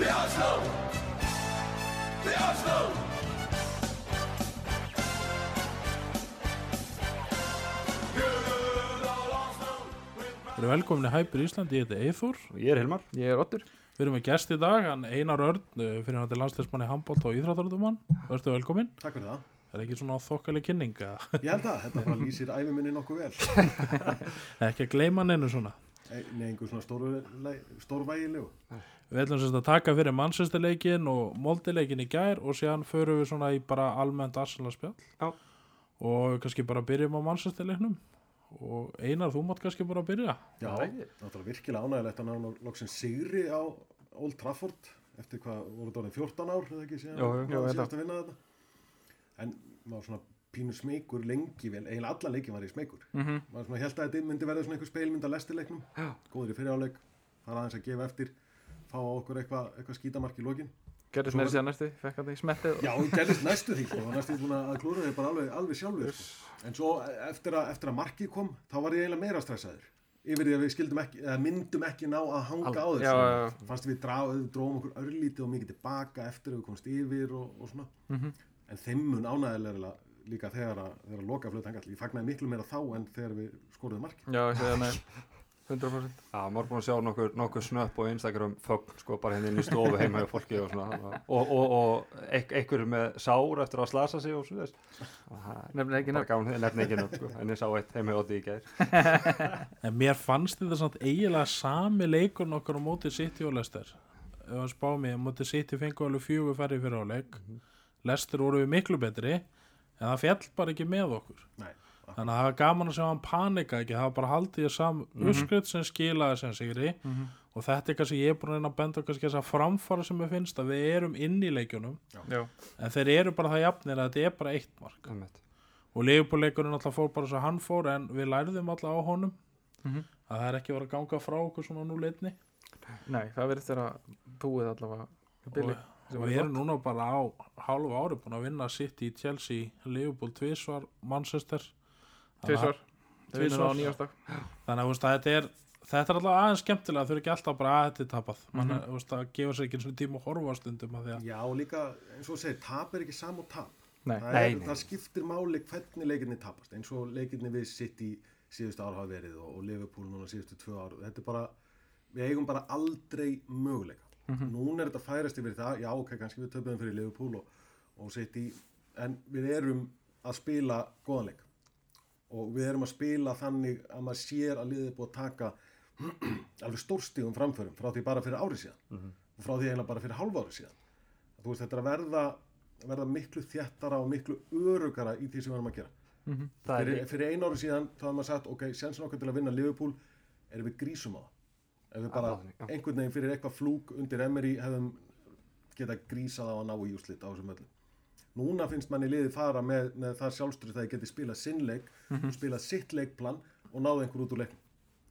Við erum velkomin í Hæpur Íslandi, ég heiti Eithor Ég er Hilmar. Ég er Ottur Við erum með gest í dag, hann Einar Örn uh, fyrir hann til landsleismanni handbólt og íþróttaröðumann Verður velkomin, Takk fyrir það. það er ekki svona þokkaleg kynning eða? Ég held að þetta bara lýsir æfi minni nokkuð vel. ekki að gleyma neinu svona Nei, einhver svona stórvægilegu. Við ætlum sérst að taka fyrir mannsestarleikin og moldileikin í gær og síðan förum við svona í bara almennt arsenalspjall Já. og kannski bara byrjum á mannsestarleiknum og Einar, þú mátt kannski bara byrja Já, náttúrulega virkilega ánægilegt að ná nú loksins sigri á Old Trafford eftir hvað, voru þetta orðin 14 ár, eða ekki síðan? Jú, jú, jú, jú, ég síðast að vinna þetta. En maður svona pínu smeykur lengi vel, eiginlega allan leikin var í smeykur. mm -hmm. Maður svona held að þetta myndi verða svona einhver speilmynd að lestileiknum. Já. Góður í fyriráleik, fara aðeins að gefa eftir, fá á okkur eitthvað eitthva skítamark í lokin. Gerðist meira var- síðan næstu Fekk hann það í smettið Já, gerðist næstu því, sko, næstu því að klúra þig bara alveg, alveg sjálfur, sko. En svo eftir að, eftir að markið kom, þá var ég eiginlega meira stressaður. Yfir því að við ekki, myndum ekki ná að hanga á þessu. Já, já, já. Fannst við dróðum okkur örlítið og mikið tilbaka eftir að við komst yfir og, og svona. Mhm. En þeim mun ánægilega líka þegar að, þegar að loka flut hangall. Ég fagnaði miklu meira þá en þegar við skoruðum markið. Já, ég það með 100% Já, maður búin að sjá nokkur, nokkur snöpp og Instagram fögn sko bara hérna inn í stofu heima hjá fólki og svona. Og, og, og einhverju með sár eftir að slasa sig og svona Nefnir ekki nefn gáðum nefn ekki nöfn sko. En ég sá eitt heima hjá Oddi í gær. En mér fannst þetta samt eiginlega sami leikurinn okkar á móti City og Leicester. Ef að spá mig, á móti City fengu alveg fjögur færri fyrir áleik Leicester voru við miklu betri en það fjall bara ekki með okkur. Nei. þannig að það var gaman að sjá hann panika ekki, það var bara haldið í sam mm sem skilaði sem sigri. Og þetta er kannski ég er búin að reyna að benda kannski þess að framfara sem ég finnst að við erum inn í leikjunum. Já, en þeir eru bara það jafnir að þetta er bara eitt mark. Einmitt. og leifbúleikurinn alltaf fór bara svo hann fór en við lærðum alltaf á honum. Mhm. að það er ekki verið að ganga frá okkur svona nú leitni nei, það verðist þeirra búið allavega. Og, sem við erum núna bara á hálfu ári búin að vinna City, Chelsea, Liverpool tvísvar, Manchester. Vinnum Tvisvar. á nýjástak þannig að að þetta er þetta er alltaf aðeins skemmtilega, þau eru ekki alltaf bara að þetta er tapað, mann þú veist, að gefa sér ekki eins og tíma að horfa stundum að því að Já, og líka, eins og þú segir, tap er ekki sam og tap. Nei, það, Nei, er, nei. það skiptir máli hvernig leikinni tapast. Eins og leikinni við sitt í síðustu ár hafa verið og, og Liverpool núna síðustu tvö ár. Þetta er bara, við eigum bara aldrei möguleika núna er þetta færast yfir það, já ok, kannski við töfum fyrir Liverpool og, og sitt í en við erum að spila góðan leik. Og við erum að spila þannig að maður sér að liðið er búið að taka alveg stórstíðum framförum frá því bara fyrir árið síðan. Og frá því eiginlega bara fyrir hálfa árið síðan. Þú veist, þetta er að verða, verða miklu þjættara og miklu örugara í því sem við erum að gera. Það er fyrir, fyrir einu ári síðan þá hefði maður sagt ok, sensin okkar til að vinna Liverpool er við grísum á það ef við bara já. einhvern veginn fyrir eitthvað flúk undir Emery hefðum geta grísað á að ná í úslit á þessum öllum. Núna finnst manni liðið fara með, með það sjálfstrið það geti spilað sinn leik og spilað sitt leikplan og náða einhver út úr leiknum.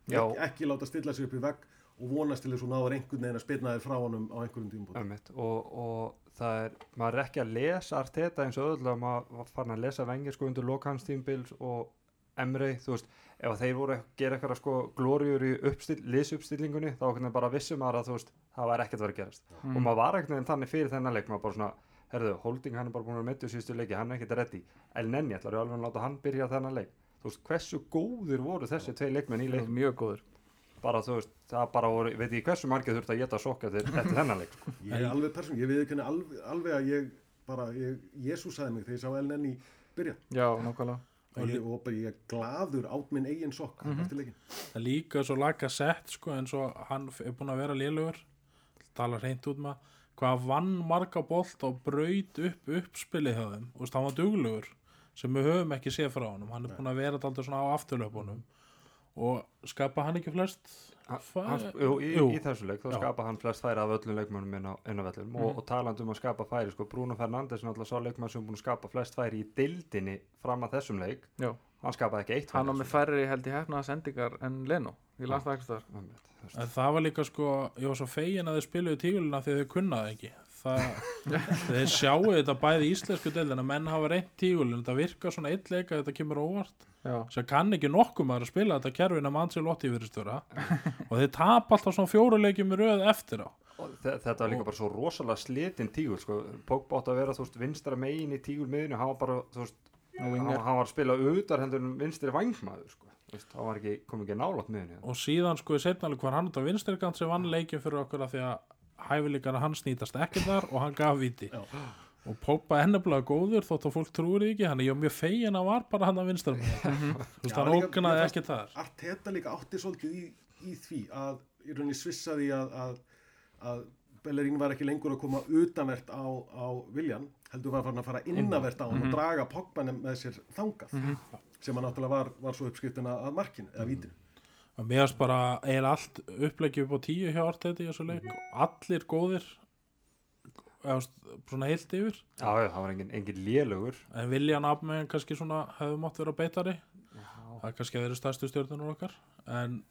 Ek, ekki láta stilla sig upp í vegg og vonast til þess að náður einhvern veginn að spilna þér frá honum á einhverjum tímum og, og það er, maður er ekki að lesa Arteta eins og öðvöldlega maður var farin að lesa vengir sko undir lokans tímbils og Emre, þú veist, ef að þeir voru að gera eitthvað sko glóriur í uppstill, liðsuppstillingunni, þá hvernig bara vissum maður að þú veist, það var ekkert að vera að gerast. Og maður var ekkert veginn þannig fyrir þennan leik maður bara svona, herðu, Holding hann er bara búin að vera meittu síðustu leiki, hann er ekkert reddi en nenni, ætlar ég alveg að láta hann byrja þennan leik? Þú veist, hversu góðir voru þessi tvei leikmenn í leik mjög góður bara þú veist, það bara voru, veit ég hversu margir þurft að geta sokka eftir, eftir þennan leik sko. Ég er alveg persón, ég viðurkenni alveg, alveg að ég bara, ég, Jésúsaði mig þegar ég sá í byrja. Já, nákvæmlega og ég, og ég er gladur át minn eigin sokk eftir leikin það líka svo laga sett sko, eins og hann er búin að vera lélugur. Tala reynd út með hvað vann marga bolt og braut upp uppspilið hjá þeim. Og hann var duglugur sem við höfum ekki séð frá honum. Hann er búin að vera alltaf svona á afturlöpunum og skapa hann ekki flest Hans, jú, í, Jú. í þessu leik þá Já. skapa hann flest færi af öllum leikmönnum inn á, inn á vellum og, og talandi um að skapa færi sko, Bruno Fernandes er náttúrulega sá leikmann sem er búin að skapa flest færi í dildinni fram að þessum leik. Já, hann skapaði ekki eitt hann á færi. með færri held ég hefnaða sendingar en Leno Ég las það var líka sko, ég var svo fegin að þið spiluðu tígulina því þau kunnaði ekki. Það, þeir sjáu þetta bæði í íslensku deildina, menn hafa reynt tígulina, þetta virkar svona eitt leika, þetta kemur óvart. Sem kann ekki nokkuð maður að spila þetta kerfin að Mansi Lotti fyrir störa. og þeir tap alltaf svona fjóru leikjum í röð eftir á. þetta var líka bara svo rosalega slitin tígur sko. Pogba átt að vera þú veist vinstra megin í tígur miðinu hann var bara þú veist Og hann, var að spila auðar hendur en vinstri vangmaður sko. Ekki, kom ekki nálátt miðinu og síðan sko í setnaleg var hann út á vinstrirkant sem vann leikin fyrir okkur af því að hæfileikana hans nýtast ekki þar og hann gaf viti Já. og Pópa ennablaða góður þótt að fólk trúir ekki. Hann er mjög fegin að var bara hann að vinstar þú veist hann ógnaði ekki þar. Arteta líka átti svolítið í, í því að í rauninni svissaði að, að, að Bellerín var ekki lengur að koma utanvert á, á Viljan heldur var farin að fara innavert á hann og draga Pogba með sér þangað sem hann náttúrulega var, var svo uppskriftina að markinu eða vítinu og mér varst bara eiginlega allt uppleggjum upp á tíu hjá Arteta í þessu leik. Allir góðir. Eða, svona heilt yfir. Já, já, það var engin, engin lélögur en Viljan Abmegan kannski svona hefði mátt vera beitari. Það er kannski að þeirra stærstu stjórnunum okkar. En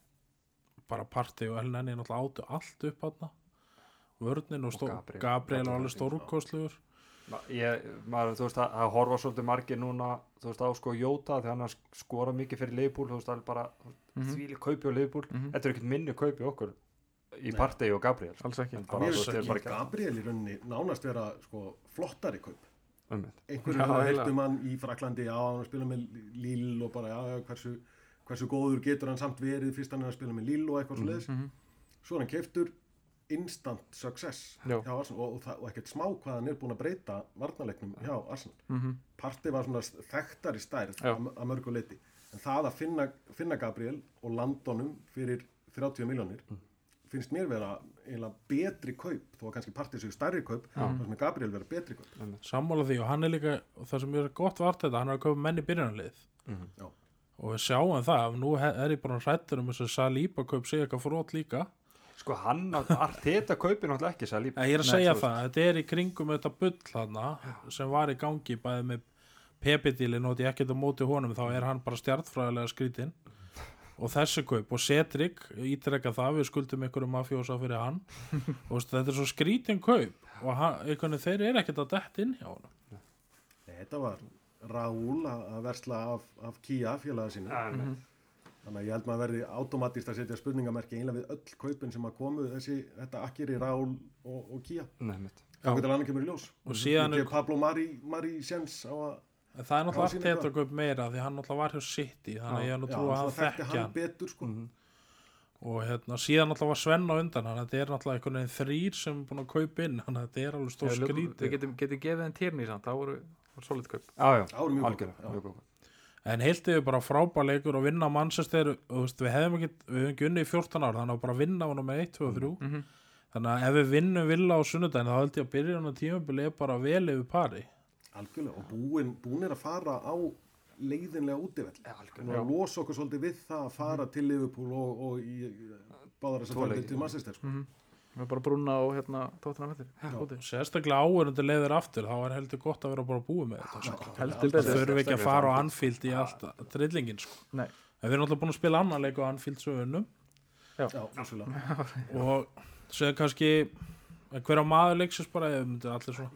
bara parti og Elneni náttúrulega áttu allt upp hann vörnin og, Og Gabriel. Gabriel var alveg stórkostlugur þú veist, það, það horfa svolítið margir núna, þú veist, á sko Jóta því hann skora mikið fyrir Leifbúl þú veist, það er bara Mhm. því kaupi á Leifbúl Mhm. þetta er ekkert minni kaupi okkur í. Partey og Gabriel alls ekki er Gabriel í rauninni nánast vera sko, flottari kaup einhverju um hann í Fraklandi já, hann að spila með Lille og bara já, hversu, hversu góður getur hann samt verið fyrst hann er að spila með Lille og eitthvað mm -hmm. Mhm. svo er hann keiftur instant success Já. hjá Arsenal og, og, það, og ekkert smá hvað hann er búin að breyta varnalegnum hjá Arsenal. Mhm. Parti var svona þekktari stærð Já. að, mörgu leiti en það að finna, finna Gabriel og landonum fyrir 30 miljónir finnst mér vera eiginlega betri kaup þó að kannski partið séu stærri kaup þá finnst Gabriel vera betri kaup. Sammála því og hann er líka það sem er gott vart þetta, hann er að köpa menn í byrjunarlið Já. og við sjáum það, nú er ég bara hrættur um þess að Salíba kaup sig eitthvað frót líka sko hann, Arteta kaupi náttúrulega ekki en ég er að segja það, þetta er í kringum þetta bull þarna sem var í gangi bæði með Pepidílin og þetta ég ekkert á móti honum þá er hann bara stjartfræðilega skrítinn. Og þessi kaup og Cedric ítrekka það, við skuldum einhverju mafjósa fyrir hann. Og þetta er svo skrítin kaup og hann, einhvern veginn þeir eru ekkert að dett inn hjá hann Nei, Þetta var Raúl að versla af, af Kia félaga sínu. En- þannig að ég held maður verði automatist að setja spurningamerki einlega við öll kaupin sem að komu þessi, þetta akkeri Raúl og, og Kia Nei, mitt. þá getur hann kemur í ljós. Og síðan er- gef Pablo Mari, Mari Sjens á að en það er náttúrulega Já, allt sýnir þetta kaup meira því hann náttúrulega var hjá City þannig að ég er já, trú að hann svona þekkti þekki hann betur sko. Mhm. og hérna, síðan náttúrulega var Svenn á undan hann þetta er náttúrulega einhvern veginn þrýr sem er búin að kaupa inn þannig að þetta er alveg stór Já, við- skrítið Við getum, getum gefið En heilt yfir bara frábæleikur og vinna Manchester, veist, við hefðum ekki, við hefðum ekki unnið í 14 ár, þannig að bara vinna á nummer 1, 2 og 3. Mhm. Þannig að ef við vinnum villa á sunnudaginn, þá held ég að byrja hann að tímabili er bara vel yfir pari. algjörlega og búin, búin er að fara á leiðinlega útivell og algjörlega. að losa okkur svolítið við það að fara til Liverpool og, og í báðar þess að fara til Manchester sko. Mhm. Við erum bara brúna á hérna tóttina vellir. Sérstaklega áurundir leiðir aftur, þá er heldur gott að vera bara búið með þetta. Sko. Heldur Það betur þurfum ekki að fara á Anfield. Anfield í allt trillingin. Sko. Nei, En við erum alltaf búin að spila annan leik á Já, vissulega. og segja kannski hver á maður leiksins bara,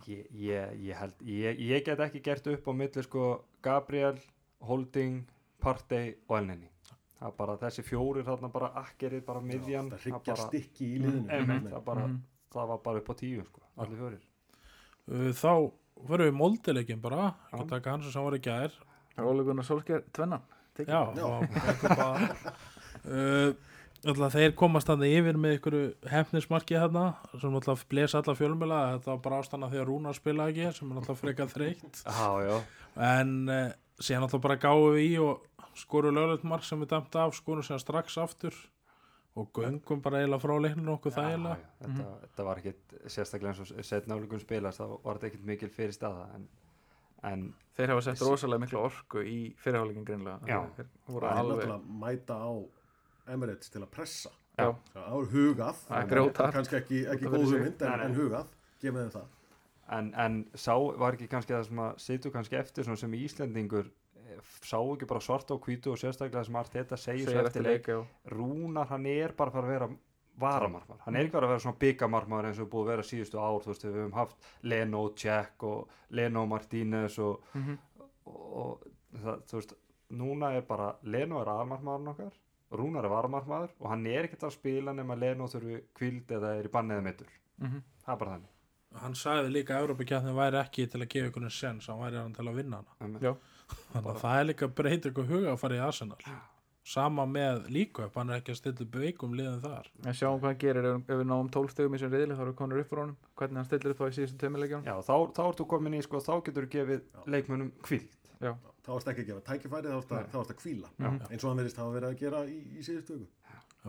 ég, ég, ég held ég, ég get ekki gert upp á milli sko Gabriel, Holding Partey og Elneny það er bara þessi fjórir þarna bara akkerið bara miðjan það það bara, stikki í liðinu. það, bara, Mhm. það var bara upp á tíu sko, allir fjórir. Uh, Þá fyrir við moldileikin bara, Já. ekki taka hans sem var tekið. Já, Já. og eitthvað bara uh, alltaf þeir komast þannig yfir með ykkur hefnismarki þarna sem alltaf bles alla fjölmjöla þetta var bara ástæðan af því að Rúnar spila ekki sem er alltaf frekar þreytt. Já, já, en uh, síðan alltaf bara gáum við í og skoru lögleitt mark sem við dæmt af skoru síðan strax aftur og göngum bara eiginlega frá leikninu okkur þægilega. já, þetta, þetta var ekkit sérstaklega eins og setnáleikum spilast þá var þetta ekkit mikil fyrir staða en, en Þeir hafa sett rosalega mikla orku í fyrirháleikin greinlega Það er alveg náttúrulega mæta á Emirates til að pressa. Já, það er hugað. Það er kannski ekki, ekki Út af góð fyrir sig. hugmynd en, en hugað, gefið þeim það. En, en sá var ekki kannski það sem að situr kannski eftir sem Íslendingur sá ekki bara svart á hvítu og sérstaklega sem Arteta segir svo eftir leik leik. Rúnar hann er bara að að vera varamarmar, hann er ekki bara að vera svona byggamarmar eins og búið að vera síðustu ár þú veist, við höfum haft Leno Jack og Leno Martínez og, Mhm. og, og það, þú veist núna er bara Leno er aðmarmarinn okkar Rúnar er varamarmaður og hann er ekkert að spila nema Leno þurfi kvíld eða er í banni eða meittur Mhm. það er bara þannig hann sagði líka að Európa-kjarnin væri ekki til að gefa en sens, hann væri hann til að vinna. Já. Þannig að það er líka breytir ykkur huga að fara í Arsenal. Sama með líka upp, hann er ekki að stilla upp veikum liðin þar. En sjáum hvað hann gerir ef, ef við náum 12 stegum í sem reyðli þá við konur upp frá honum. Hvernig hann stillir upp þá í síðustu tveimilegjum Já, þá, þá ertu komin í sko, þá getur þú gefið leikmönnum kvíld þá varst ekki að gefa tækifæri þá varst að, að kvíla Já. eins og hann verðist hafa verið að gera í, í síðustu viku.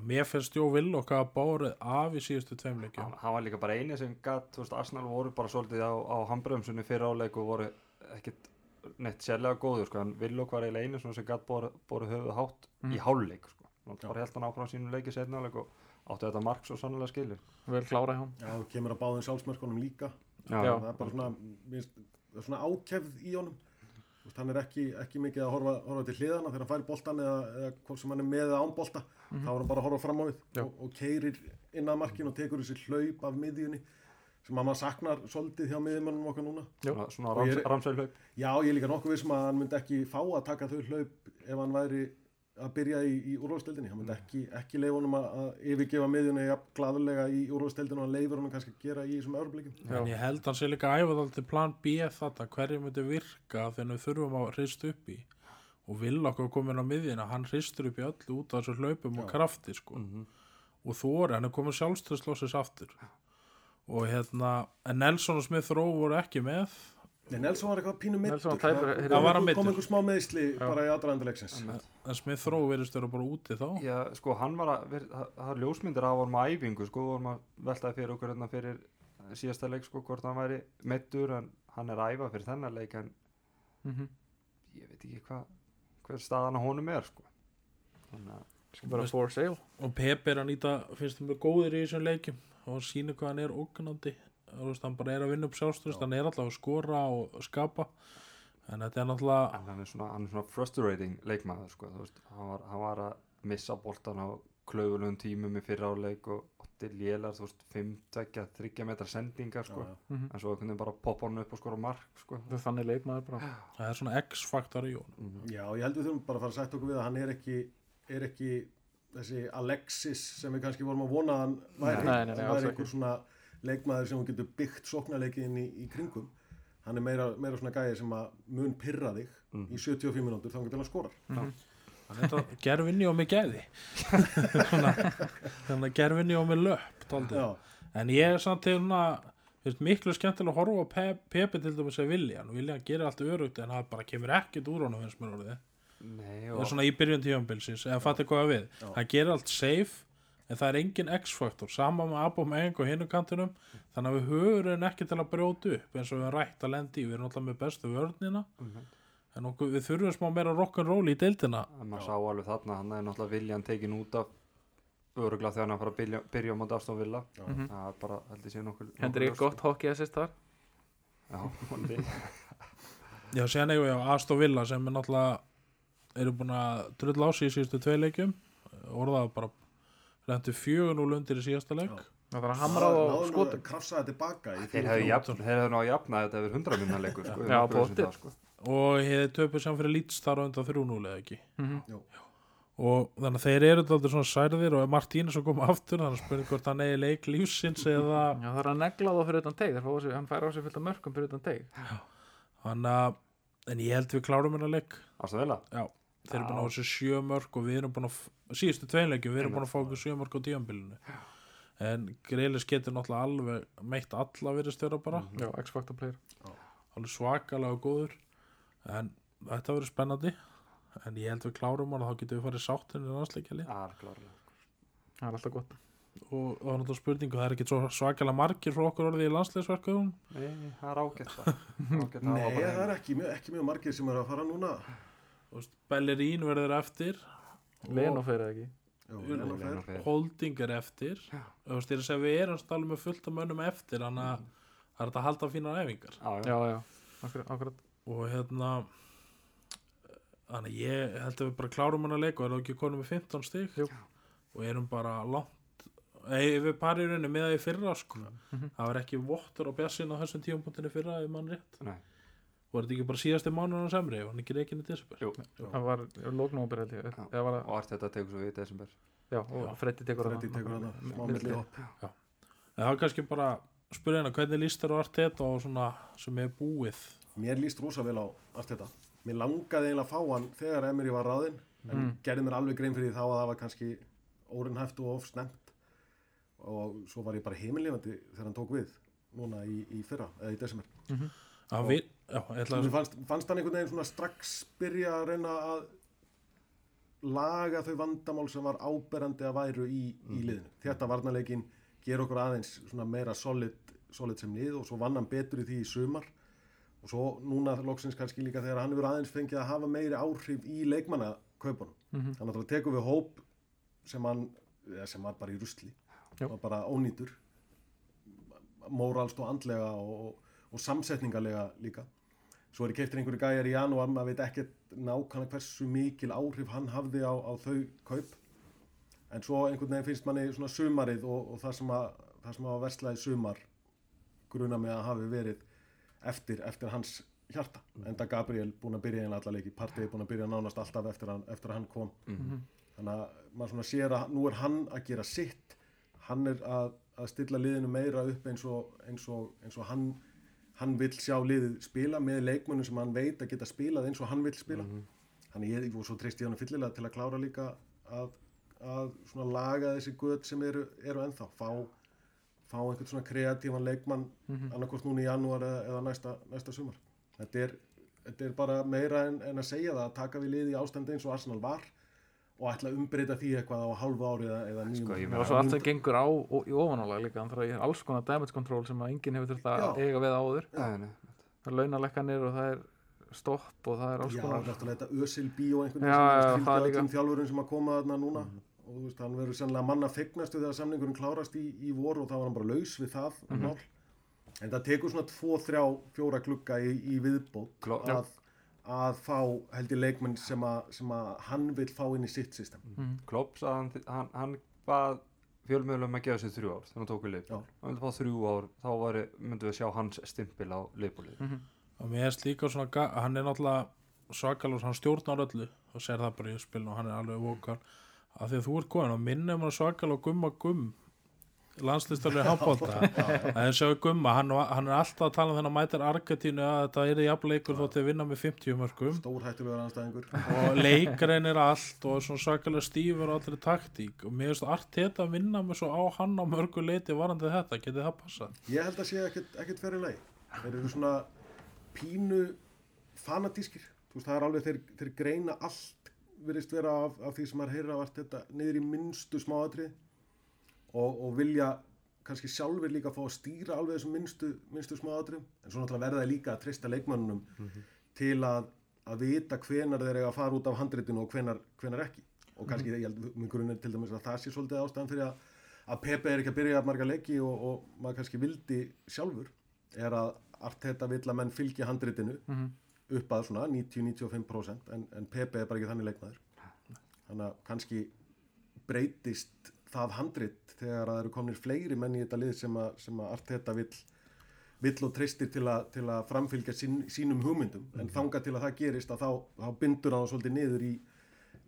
Mér finnst Jó Villok að bárið af í síðustu tveimleikjum hann, hann var líka bara eini sem gatt, þú veist, Arsenal voru bara svolítið á, á neitt sérlega góður, sko, hann Villok var eiginlega svona sem gatt boru, boru höfuð hátt í háluleik, sko, hann Já. bara held hann áfram sínum leiki setna áleik og átti þetta mark svo sannlega skilur vel klára hjá hann Já, þú kemur að báðum sjálfsmörkunum líka. Já. það er bara svona, það er svona ákefð í honum. Hann er ekki, ekki mikið að horfa, horfa til hliðana þegar hann fær boltan eða, eða hvort sem hann er með eða án bolta þá er hann bara að horfa fram á við Já. og, og keirir inn að markinu og tekur þessi hlaup af miðjunni sem að maður saknar svolítið hjá miðjumannum okkar núna Já. svona, svona Og ég rams, er- ramsveilhlaup Já, ég er líka nokkuð vissum að hann myndi ekki fá að taka þau hlaup ef hann væri að byrja í, í úrvalstildinni hann myndi ekki, ekki leifa honum að, að yfirgefa miðjunni ja, glaðulega í úrvalstildinu og hann leifur honum kannski að gera í þessum örbleikum Já. en ég held hann sé líka að æfa það til plan B þetta, hverju myndi virka þegar við þurfum að hrist upp í og Villok er komin á miðjina, hann hristur upp í öllu út af þessu hlaupum og Já. krafti sko. Mhm. og þóri, hann er komin sjálfstöðslósis aftur og hérna en Nelson og Smith Rowe voru ekki með. Nei, Nelson var eitthvað pínu tæpur- Það- var hann kom einhver smá meðsli bara í aðdraðanduleiksins en Smith Rowe verðist vera bara úti þá. Já, sko, hann var að, það er ljósmyndir af vorum að æfingu, sko, vorum að veltaði fyrir okkur hérna fyrir síðasta leik, sko, hvort hann væri meittur, en hann er að æfa fyrir þennan leik, en Mhm. ég veit ekki hvað, hver staðan á honum er, sko. Þannig að, Skal bara for sale og Pep er að nýta, finnst þeim góðir í þessum leikjum og sína hvað hann er ógnandi. Veist, hann bara er að vinna upp sjálfstöðust hann er alltaf að skora og skapa. En þetta er náttúrulega en hann er svona, hann er svona frustrating leikmaður, sko, hann var, hann var að missa boltan á klaufulegum tímum í fyrra áleik og ótti lélar, þú veist, 5, 2, 3 metra sendingar, sko, Mhm. en svo veginn bara poppa hann upp og skora mark, sko. Það þannig leikmaður bara. Það er svona X-faktor í honum. Mhm. Já, ég held við þurfum bara að fara að sætta okkur við að hann er ekki, er ekki þessi Alexis sem við kannski vorum að vona að hann væri, Nei, nei, nei, hann væri einhver svona leikmaður sem hún getur byggt sóknarleikin í, í kringum. Hann er meira, meira svona gæði sem að mun pyrra þig Mhm. í 75 mínútur þá getur hann skorar hann er þetta gerfinni og mig gæði. Svona, þannig að gerfinni og mig löp en ég er samt til svona finnst miklu skemmtilega að horfa á Pep, Pepi til dæmis að Viljan Viljan gerir allt örugt en það bara kemur ekkert úr honum finnst mér orðið Nei, það og er svona í byrjun tífambilsins eða fattu hvað við, Já. hann gerir allt safe en það er engin X-faktor sama með Abom Eng og hinnum kantinum þannig að við höfum ekki til að brjóta upp eins og við erum rætt að lendi við erum alltaf með bestu vörnina Mhm. en okkur, við þurfum smá meira rock'n'roll í deildina að maður sá alveg þarna hann er náttúrulega viljan tekin út af örugla þegar hann fara að byrja, byrja á móti Aston Villa Já. Mhm. það er bara held ég sé nokkur Hendur ég gott hockey assist þar já. Já, síðan eigum við á Aston Villa sem er náttúrulega eru búin að drull á sig í síðustu tvei leikjum. Orðað bara rentu 4-0 undir í síðasta leik. Já. Það þarf að hamra á skotum að krafsa það tilbaka þeir hefðu hefðu ná að jafna þetta yfir 100 minna leikur sko, Já, það, sko. og hefði töpuð sem fyrir Leeds þar á undan 3-0 eða ekki? Mhm. Jú. og þannig að þeir eru alltaf svona særðir og Martínez að koma aftur þannig að spurning hvort hann eigi leik lífsins eða Já, það er að negla þá fyrir utan teig hann fær á sig fullt af mörgum fyrir utan teig. Hann að en ég held við klárum hennar leik. Já, þeir eru búin að fá sér sjö mörg og við erum búin að síðustu tveinleikjum, við erum búin að fá okkur sjö mörg á díambilinu en Grelis getur náttúrulega alveg meitt alla verið störa bara Já, X-Factor player. Alveg svakalega góður. En þetta verður spennandi. En ég held við klárum hann og þá getum við farið sáttin í landsleikjali. Já, klárlega. Það er alltaf gott. Og það var náttúrulega spurningu, það er ekki svo svakalega margir frá okkur orðið í landsleisverkuðum Nei, það er ágætt það. Ágætt að Nei, hafa bara það er ekki, mjög- ekki mjög margir sem eru að fara núna Bellerín verður eftir Leno fyrir ekki Jú, Jú, Leno Leno fer. fer. Holding er eftir og þú veist, ég er að við erum stálega með fullt af mönnum eftir þannig að það er að halda fínar æfingar Já, já. Já, já, akkurat, akkurat. og hérna þannig að ég held að við bara klárum hann að leika og erum ekki konum með 15 stig Jú. og erum bara langt ef við parið rauninni með það í fyrra sko. Mhm. það var ekki vottur á bjassin á þessum tíumpunktinni fyrra ef mann rétt Nei. Var þetta ekki bara síðasti mánuðan semri var hann ekki reikin í desember Jú, það var lóknóber held ég og allt þetta tekur svo við í desember já, og. Freddi tekur hana, smá milli. milli hopp. en það var kannski bara spyrja hérna hvernig líst þér á allt þetta og svona sem er búið Mér líst rosa vel á allt þetta. Mér langaði eiginlega að fá hann þegar Emery var ráðinn, en Mm. gerði mér alveg grein fyrir því þá að það var kannski órinnhæft og of snemt. Og svo var ég bara heimilifandi þegar hann tók við, núna í, í fyrra, eða í desember. að Og- við, já, að fannst, fannst hann einhvern veginn svona strax byrja að reyna að laga þau vandamál sem var áberandi að væru í, í liðinu. Þetta varnarleikin ger okkur aðeins svona meira solid, solid sem lið og svo vann hann betur í því í sumar og svo núna loksins kannski líka þegar hann hefur aðeins fengið að hafa meiri áhrif í leikmannakaupunum. Mhm. Þannig að það tekur við hóp sem hann, sem var bara í rusli, var bara ónýtur, móralst og andlega og, og samsetningarlega líka svo er keiftir einhverju gæjar í janúar maður veit ekkert nákvæmlega hversu mikil áhrif hann hafði á, á þau kaup. En svo einhvern veginn finnst manni svona sumarið og, og það sem að það sem að verslaði sumar gruna með að hafi verið eftir, eftir hans hjarta. Enda Gabriel búin að byrja einn alla leiki partið búin að byrja nánast alltaf eftir, hann, eftir að hann kom. Þannig að maður svona sér að nú er hann að gera sitt. Hann er að, að stilla liðinu meira upp eins og, eins og, eins og hann hann vill sjá liðið spila með leikmönnum sem hann veit að geta spilað eins og hann vill spila. Þannig ég, og svo treysti ég hann fyllilega til að klára líka að, að svona laga þessi göt sem eru, eru ennþá. Fá, fá einhvern svona kreatívan leikmann annarkvort núna í janúar eða, eða næsta, næsta sumar. Þetta er, þetta er bara meira en, en að segja það að taka við liði í ástandi eins og Arsenal var og ætla að umbreyta því eitthvað á halvu ári eða, eða nýjum Sko, og svo allt það gengur á og, í ofanálag líka þannig að það er alls konar damage control sem að enginn hefur þurft að Já. eiga við áður. Nei, nei, það er launalekkanir og það er stopp og það er alls Já, konar náttúrulega þetta Ösil Bíó einhvern Já, já, veginn sem það líka. öllum þjálfurum sem að koma þarna núna. Og þú veist, hann verður sannlega manna fegnastu þegar samningurinn klárast í, í vor og þá var hann bara laus við það Mhm. mál. En það tekur svona 2, 3, 4 klukka í, í viðbót Klá- að, að fá held ég leikmenn sem að, sem að hann vil fá inn í sitt system Mhm. Klopp sagði hann, hann, hann bað fjölmiðlum að gefa sér þrjú ár þegar hann tók við leif Já. hann vildi fá þrjú ár, þá væri, myndum við sjá hans stimpil á leifbúlið Mhm. og mér erst líka svona hann er náttúrulega svakalur hann stjórnar öllu og sér það bara í spilinu og hann er alveg vokal af því að þú ert komin og minnum hann svakalur gumma gumm landslistarlega að þess að gumma, hann, hann er alltaf að tala um þennan mætir Argentínu að þetta er jafnleikur þótt að vinna með 50 mörgum og leikrein er allt og er svona svakalega stífur og allri taktík. Og mér finnst allt þetta að vinna með svo á hann á mörgu leiti varandi þetta, getið það passað? Ég held að sé ekkert, fyrir leið þeir eru svona pínu fanatískir. Þú veist það er alveg þeir, þeir greina allt virðist vera af, af því sem maður heyra af allt þetta niður í minnstu smáatrið og, og vilja kannski sjálfur líka fá að stýra alveg þessum minnstu, minnstu smáatrið en svo náttúrulega verða þeir líka að treysta leikmannunum til að, að vita hvenar þeir eiga að fara út af handritinu og hvenar, hvenar ekki. Og kannski ég held minn grunn er til dæmis að það sé svolítið ástæðan fyrir að, að Pepe er ekki að byrja að marga leiki og, og maður kannski vildi sjálfur er að Arteta vill að menn fylgja handritinu Mhm. upp að svona 90-95% en, en Pepe er bara ekki þannig leikmaður. Þannig að kannski breytist það handrit þegar að það eru komnir fleiri menn í þetta lið sem að, sem að Arteta vill vill og treystir til, til að framfylgja sín, sínum hugmyndum. En þanga til að það gerist að þá, þá bindur hann svolítið niður í,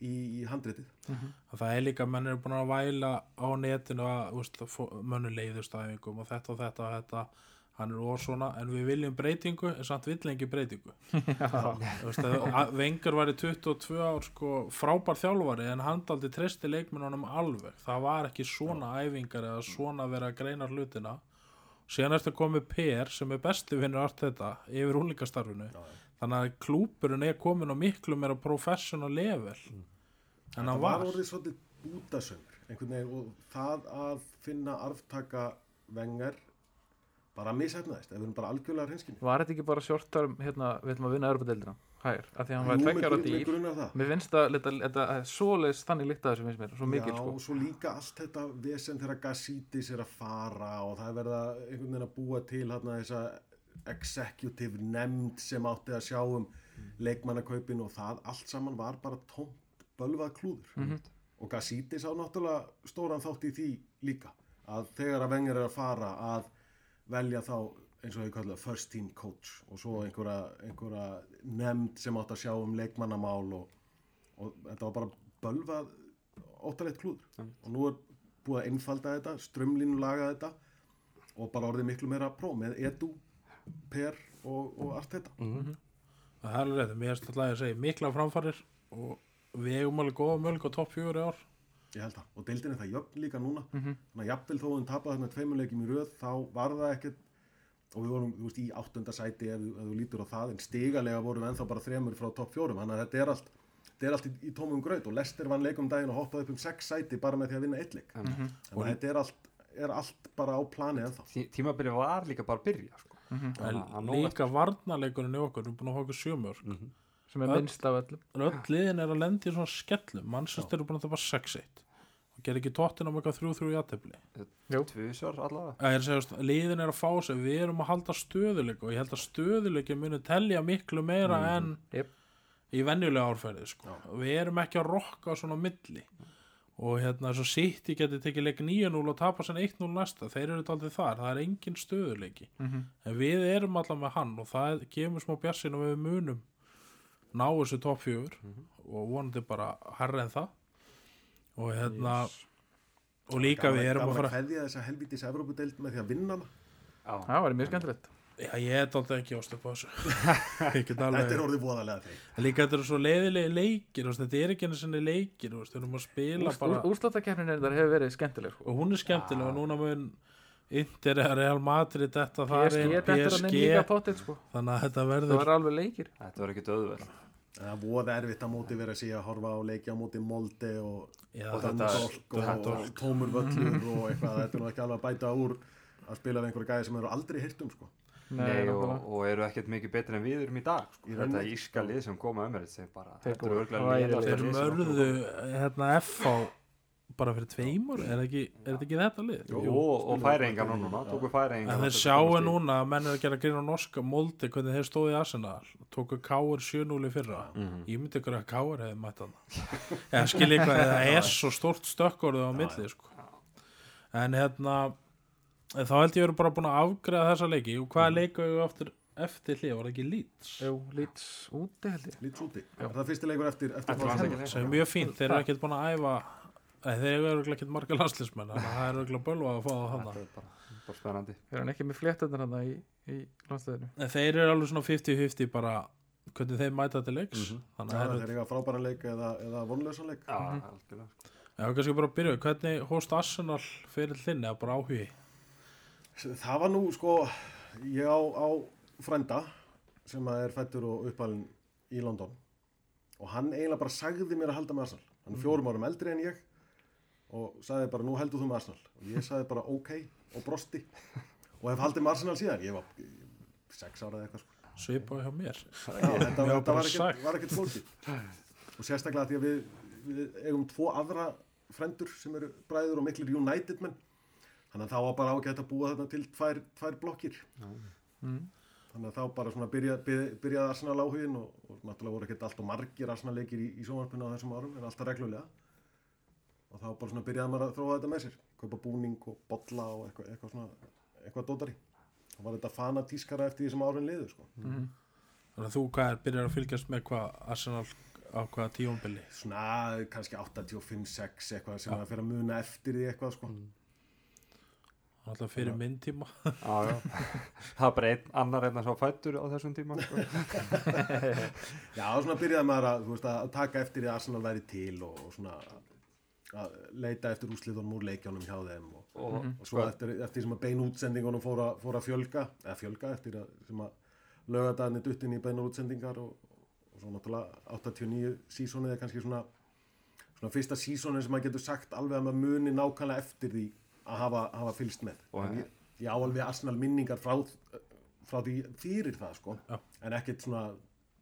í, í handritið. Að það er líka, menn eru búin að væla á netinu að, þú veist, að fó- mönnu leiðustæðingum og þetta og þetta og þetta hann er ór svona, en við viljum breytingu en samt vill engi breytingu. Vengar var í 22 ár sko frábær þjálfari en hann daldi treysti leikmennunum alveg. Það var ekki svona æfingar eða svona vera að greina hlutina. Síðan koma með Per sem er besti vinnur allt þetta yfir úlingastarfinu þannig að klúpurinn er komin á miklu meira professional level. En hann það var var. orðið svolítið veginn og það að finna arftaka vengar bara mishefnaðist, ef við erum bara algjörlega hreinskinni var þetta ekki bara short term hérna, við ætlum að vinna Europadeildina hær, af því að hann var Jú, tveggja ára mig dýr. það. Mér finnst það, þetta, þetta er svoleiðis þannig líkt að þessu finnst mér, svo mikil Já, sko. og svo líka allt þetta vesen þegar Gassítis er að fara og það er verið að einhvern veginn að búa til hérna þessa executive nefnd sem átti að sjá um leikmannakaupin og það allt saman var bara tómt bölvað klúður. Mhm. og Gassítis á náttúrulega stóran þátt í því líka að þegar að vengir er að fara að velja þá eins og þau kallað first team coach og svo einhverja, einhverja nefnd sem átt að sjá um leikmannamál og, og þetta var bara bölvað óttalegt klúður. Og nú er búið að einfalda þetta strömlínu laga þetta og bara orðið miklu meira pró með Edu, Per og, og allt þetta. Það er alveg rétt, mér er alltaf að segja mikla framfarir og við eigum alveg góða mölg á topp í ár Ég held það. Og deildin er það jöfn líka núna. Þannig að jafnvel þó hún tapaði þarna tveimuleikjum í röð, þá var það ekkert, og við vorum, þú veist, í áttunda sæti ef, ef þú lítur á það, en stigalega vorum við ennþá bara þremur frá topp fjórum. Þannig að þetta er allt, þetta er allt í, í tómum graut og Lester vann leikum daginn og hoppaði upp um sex sæti bara með því að vinna eitt leik. Þannig að þetta er allt, er allt bara á plani ennþá. Tí, tímabilið var líka bara að byrja sko. en Þannig að nóg líka varnarleikurinn í okkur, við erum búin að okkur sjömörk Mhm. sem er minnst af öllum en öll liðin er að lendi í svona skellum mannsestir eru búin að tapa 6-1 og ger ekki tóttin á eitthvað 3-3 í aðtefli Jú. Tvisvar allavega Það er að segja, liðin er að fá sig, við erum að halda stöðuleik og ég held að stöðuleiki muni telja miklu meira en Jep. í venjulega árferði sko. Við erum ekki að rokka svona milli og hérna svo sitt í geti tekið leik 9-0 og tapa sem 1-0 næsta þeir eru aldrei þar, það er engin stöðuleiki Mhm. en við erum alltaf með hann og það gefur smá bjarsin og við munum ná þessu topp fjögur og vonandi bara herra en það og hérna og líka við erum að fara að kveðja þessa helvítis Evrópudeild með því að vinna hana. Já, það var mjög skemmtilegt. Já, ég er alltaf ekki ástu på þessu. Þetta er orðið voðalega þeir. Líka þetta eru svo leiðilegi leikir Þetta er ekki einu sinni leikir Við erum að spila bara úr, Úrslatakeppnin er þar hefur verið skemmtileg sko. Og hún er skemmtileg og núna mun Inter, Real Madrid, þetta það PSG þetta líka potið sko. Þannig að þetta það verður var alveg leikir. Þetta var ekki döðvel Það er voða erfitt að móti vera að sé að horfa á leiki á móti Molde og Já, Og tómur völlur og eitthvað, þetta er nú ekki alveg að bæta úr að spila við einhverja gæði sem eru aldrei hirt um sko. Nei, og, nákvæmlega. og eru ekkert mikið betri en við erum í dag sko. Í Þetta rauninni. íska lið sem koma um bara, Þeir þetta eru voru örgulega hræðilegir. Þeir mörðu hérna F á bara fyrir tveimur? Er, ekki, er þetta ekki þetta lið? Jú, og, og færingar núna, tóku færingar En þeir sjáu núna að menn er að gera grín á norska moldi hvernig þeir stóðu í Arsenal. Tóku Káur 7-0 í fyrra. Mhm. ég myndi ykkur að Káur hefði mætt hann eða skilja eitthvað, eða er svo stort stökkorðu á milli sko. en hérna en þá held ég verið bara búin að afgreða þessa leiki. Og hvaða leiku við eftir, eftir hlið, var það ekki Leeds? Jú, lít úti held ég. Lít úti. Er það fyrsti leikur eftir, eftir Eftir sem er mjög fínt, þeir eru ekkert búin að æfa þeir eru örugglega ekkert marga landslismenn þannig að það er örugglega bölvað að fá það Þetta hana er bara, bara spennandi er hann ekki með fléttunar hann í, í landsliðinu en þeir eru alveg svona 50-50 bara hvernig þeir mæta til leiks Mhm. þannig Já, að það þeir eiga frábæran leik eða, eða vonlösan leik. Já, algjörlega sko. Já, kannski bara að byrja, hvernig hóst Arsenal fyrir þinni að bara áhugi? Það var nú sko, ég á, á frænda sem er fættur og uppalinn í London og hann eiginlega bara sagði mér að halda með Arsenal. Hann er fjórum árum eldri en ég og sagði bara nú heldur þú með Arsenal og ég sagði bara ok og brosti og hef haldið með Arsenal síðan. Ég var ég- sex ára eða eitthvað sko. Svipaði hjá mér. Já, þetta, var þetta var ekkert, ekkert flókið og sérstaklega því að við, við eigum tvo aðra frendur sem eru bræður og miklir United menn þannig að þá var bara ágætt að búa þarna til tvær, tvær blokkir mm. þannig að þá bara svona byrja, byrja, byrjaði Arsenal áhugin og, og náttúrulega voru ekkert allt og margir Arsenal leikir í, í sjónvarpinu á þessum árum en alltaf reglulega og þá bara svona byrjaði maður að þróa þetta með sér kaupa búning og bolla og eitthvað, eitthvað svona eitthvað dótari þá var þetta fanatískara eftir því sem árin liður sko. Mm. Þannig að þú hvað er, byrjar að fylgjast með hvað Arsenal á hvaða tíumbili? svona kannski 85-6 eitthvað sem að fyrir að muna eftir því eitthvað sko. Alltaf fyrir minn tíma. Já, já. Það er bara einn annar en að sá fættur á þessum tíma sko. já, svona byrjaði maður að, þú veist, að taka eftir því að Arsenal væri til og, og svona að leita eftir úsliðunum úr leikjónum hjá þeim og, og, og svo eftir, eftir sem að bein útsendingunum fór að, fór að fjölga eða fjölga eftir að, sem að lögadagarnir duttin í beinar útsendingar og, og svo náttúrulega 89 sísonið er kannski svona svona fyrsta sísonið sem maður getur sagt alveg að maður muni nákvæmlega eftir því að hafa, hafa fylgst með. Og- En ég, ég á alveg Arsenal minningar frá, frá því fyrir það sko. Já. en ekkert svona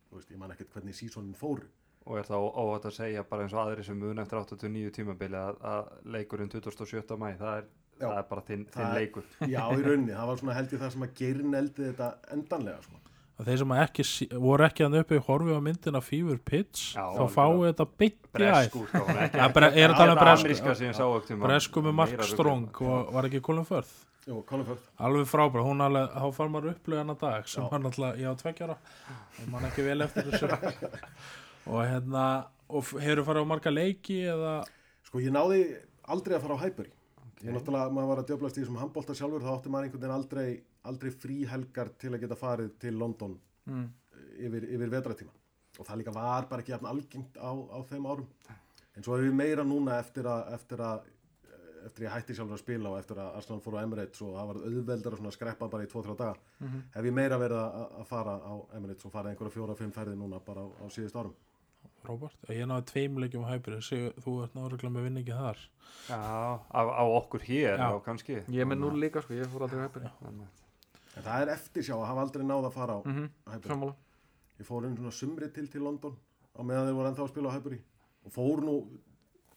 þú veist, ég man ekkert hvernig sísonin fóru og er þá óvægt að segja bara eins og aðri sem mun eftir 89 tímabili að, að leikurinn 27. mæ það er, Já. það er bara þinn, Það þinn er- leikur já, í rauninni, það var svona held ég það sem að geirin eldi þetta endanlega sko Að þeir sem ekki, voru ekki hann uppi horfið á myndina Fever Pitch, Já, þá fáið þetta bytt í æð. bresku útgáfan, ekki Ja, bre- er að þetta bresku- Bresku með Mark Strong og var ekki Colin Firth. Firth. alveg frábæra, hún alveg, þá far maður upplöðu hana dag sem Já. hann alltaf, ég á tveggjara og mann ekki vel eftir þessu og hérna, og hefur farið á marga leiki eða, Sko, ég náði aldrei að fara á Highbury. Ég náttúrulega, maður var að djöblast í þessum handbólta sjálfur, þá átti maður einhvern veginn aldrei, aldrei fríhelgar til að geta farið til London mm. yfir, yfir vetratíma. Og það líka var bara ekki algengt á, á þeim árum. En svo hefur við meira núna eftir að, eftir að, eftir ég hætti sjálfur að spila og eftir að Arsenal fór á Emirates og það var auðveldar að skreppa bara í 2-3 daga, hef ég meira verið að, að fara á Emirates og fara einhverja fjóra-fimm ferði núna bara á, á síðust árum. Róbert, ég náði tveim leikjum á hæpir, þú ert náttúrulega með vinningi þar. Já, á, á okkur hér, Já. já, kannski. Ég er með núl líka sko, ég fór aldrei En það er eftir sjá að hafa aldrei náð að fara á mm. Sammála. Ég fór einu svona sumri til til London á meðan þeir voru ennþá að spila á Highbury og fór nú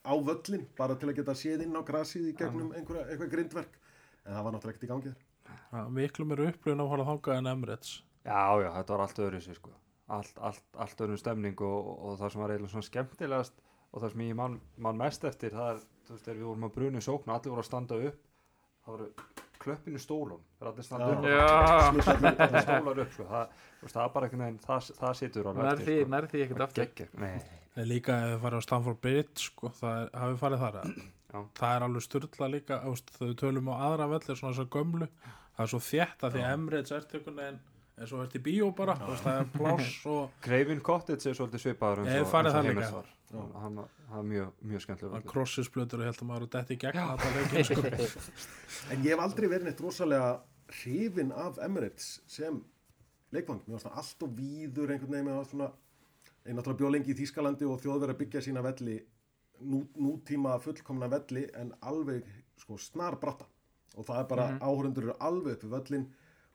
á völlin bara til að geta séð inn á grasið í gegnum einhverja, eitthvað grindverk. En það var náttúrulega ekkert í gangi þar. Ja, miklu mér upplöðin að fara þangað en Emirates. Já, já, þetta var allt öðru sér sko allt, allt, allt öðrum stemning og, og það sem var eiginlega svona skemmtilegast og það sem ég man, man mest eftir það er, þú veist, þegar við vorum að bruna í sókn og allir voru að standa upp það voru klöppinu stólum það er allir standa upp. Smittallir- allir stólar upp sko. það, það er bara einhvern veginn það, það situr nær því, sko. nær því ekkert aftur. En líka ef þið farið á Stamford Bridge sko, það er, hafið farið þar það er alveg styrla líka við tölum á aðra vellir svona þessar gömlu það er svo þétt að því að Emirates ert einhvern veginn eins og ert í bíó bara þú veist, það er pláss og Craven Cottage er svolítið svipaður eins og, farið eins og Heimis líka. var. Hann- hann var- það er mjög, mjög skemmtilega það krossisblötur og held að maður er dætt í gegn sko. En ég hef aldrei verið neitt rosalega hrifin af Emirates sem leikvang. Mér varst það allt og víður einhvern veginn með svona ég náttúrulega bjó lengi í Þýskalandi og þjóð verið að byggja sína velli nú, nútíma fullkomna velli en alveg sko snar bratta og það er bara mm eru alveg upp við völlin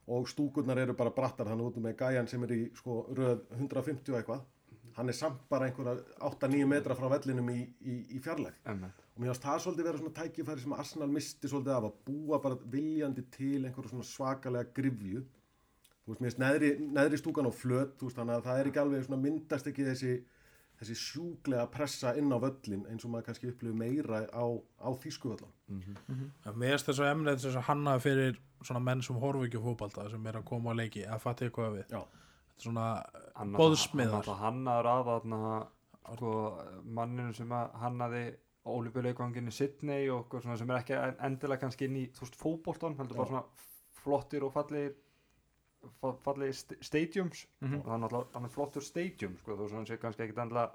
og stúkurnar eru bara brattar þannig út með gæjan sem er í sko röð 150 og eitthvað. Hann er samt bara einhverja 8-9 metra frá vellinum í, í, í fjarlæg og mér finnst það svolítið vera svona tækifæri sem Arsenal misti svolítið af að búa bara viljandi til einhverju svona svakalega grifju þú veist, mér finnst neðri, neðri stúkan á flöt þú veist, þannig að það er ekki alveg svona myndast ekki þessi, þessi sjúklega pressa inn á völlin eins og maður kannski upplifir meira á, á þýskuvöllan En mér finnst þess að Emirates þess að hannaði fyrir svona menn sem horfa ekki á fótbalta sem er að koma á leiki að fatta ég hvað við. Já, Þetta er svona hann hannaður þarna sko, manninu sem að hannaði ólífuleikvangin í Sydney og eitthvað svona sem er ekki en- endilega kannski inn í fótboltan, heldur bara Já. svona flottir og fallegir fa- fallegir st stadiums Mhm. og það er náttúrulega hann er flottur stadium sko, þú veist hann sé kannski ekkit endilega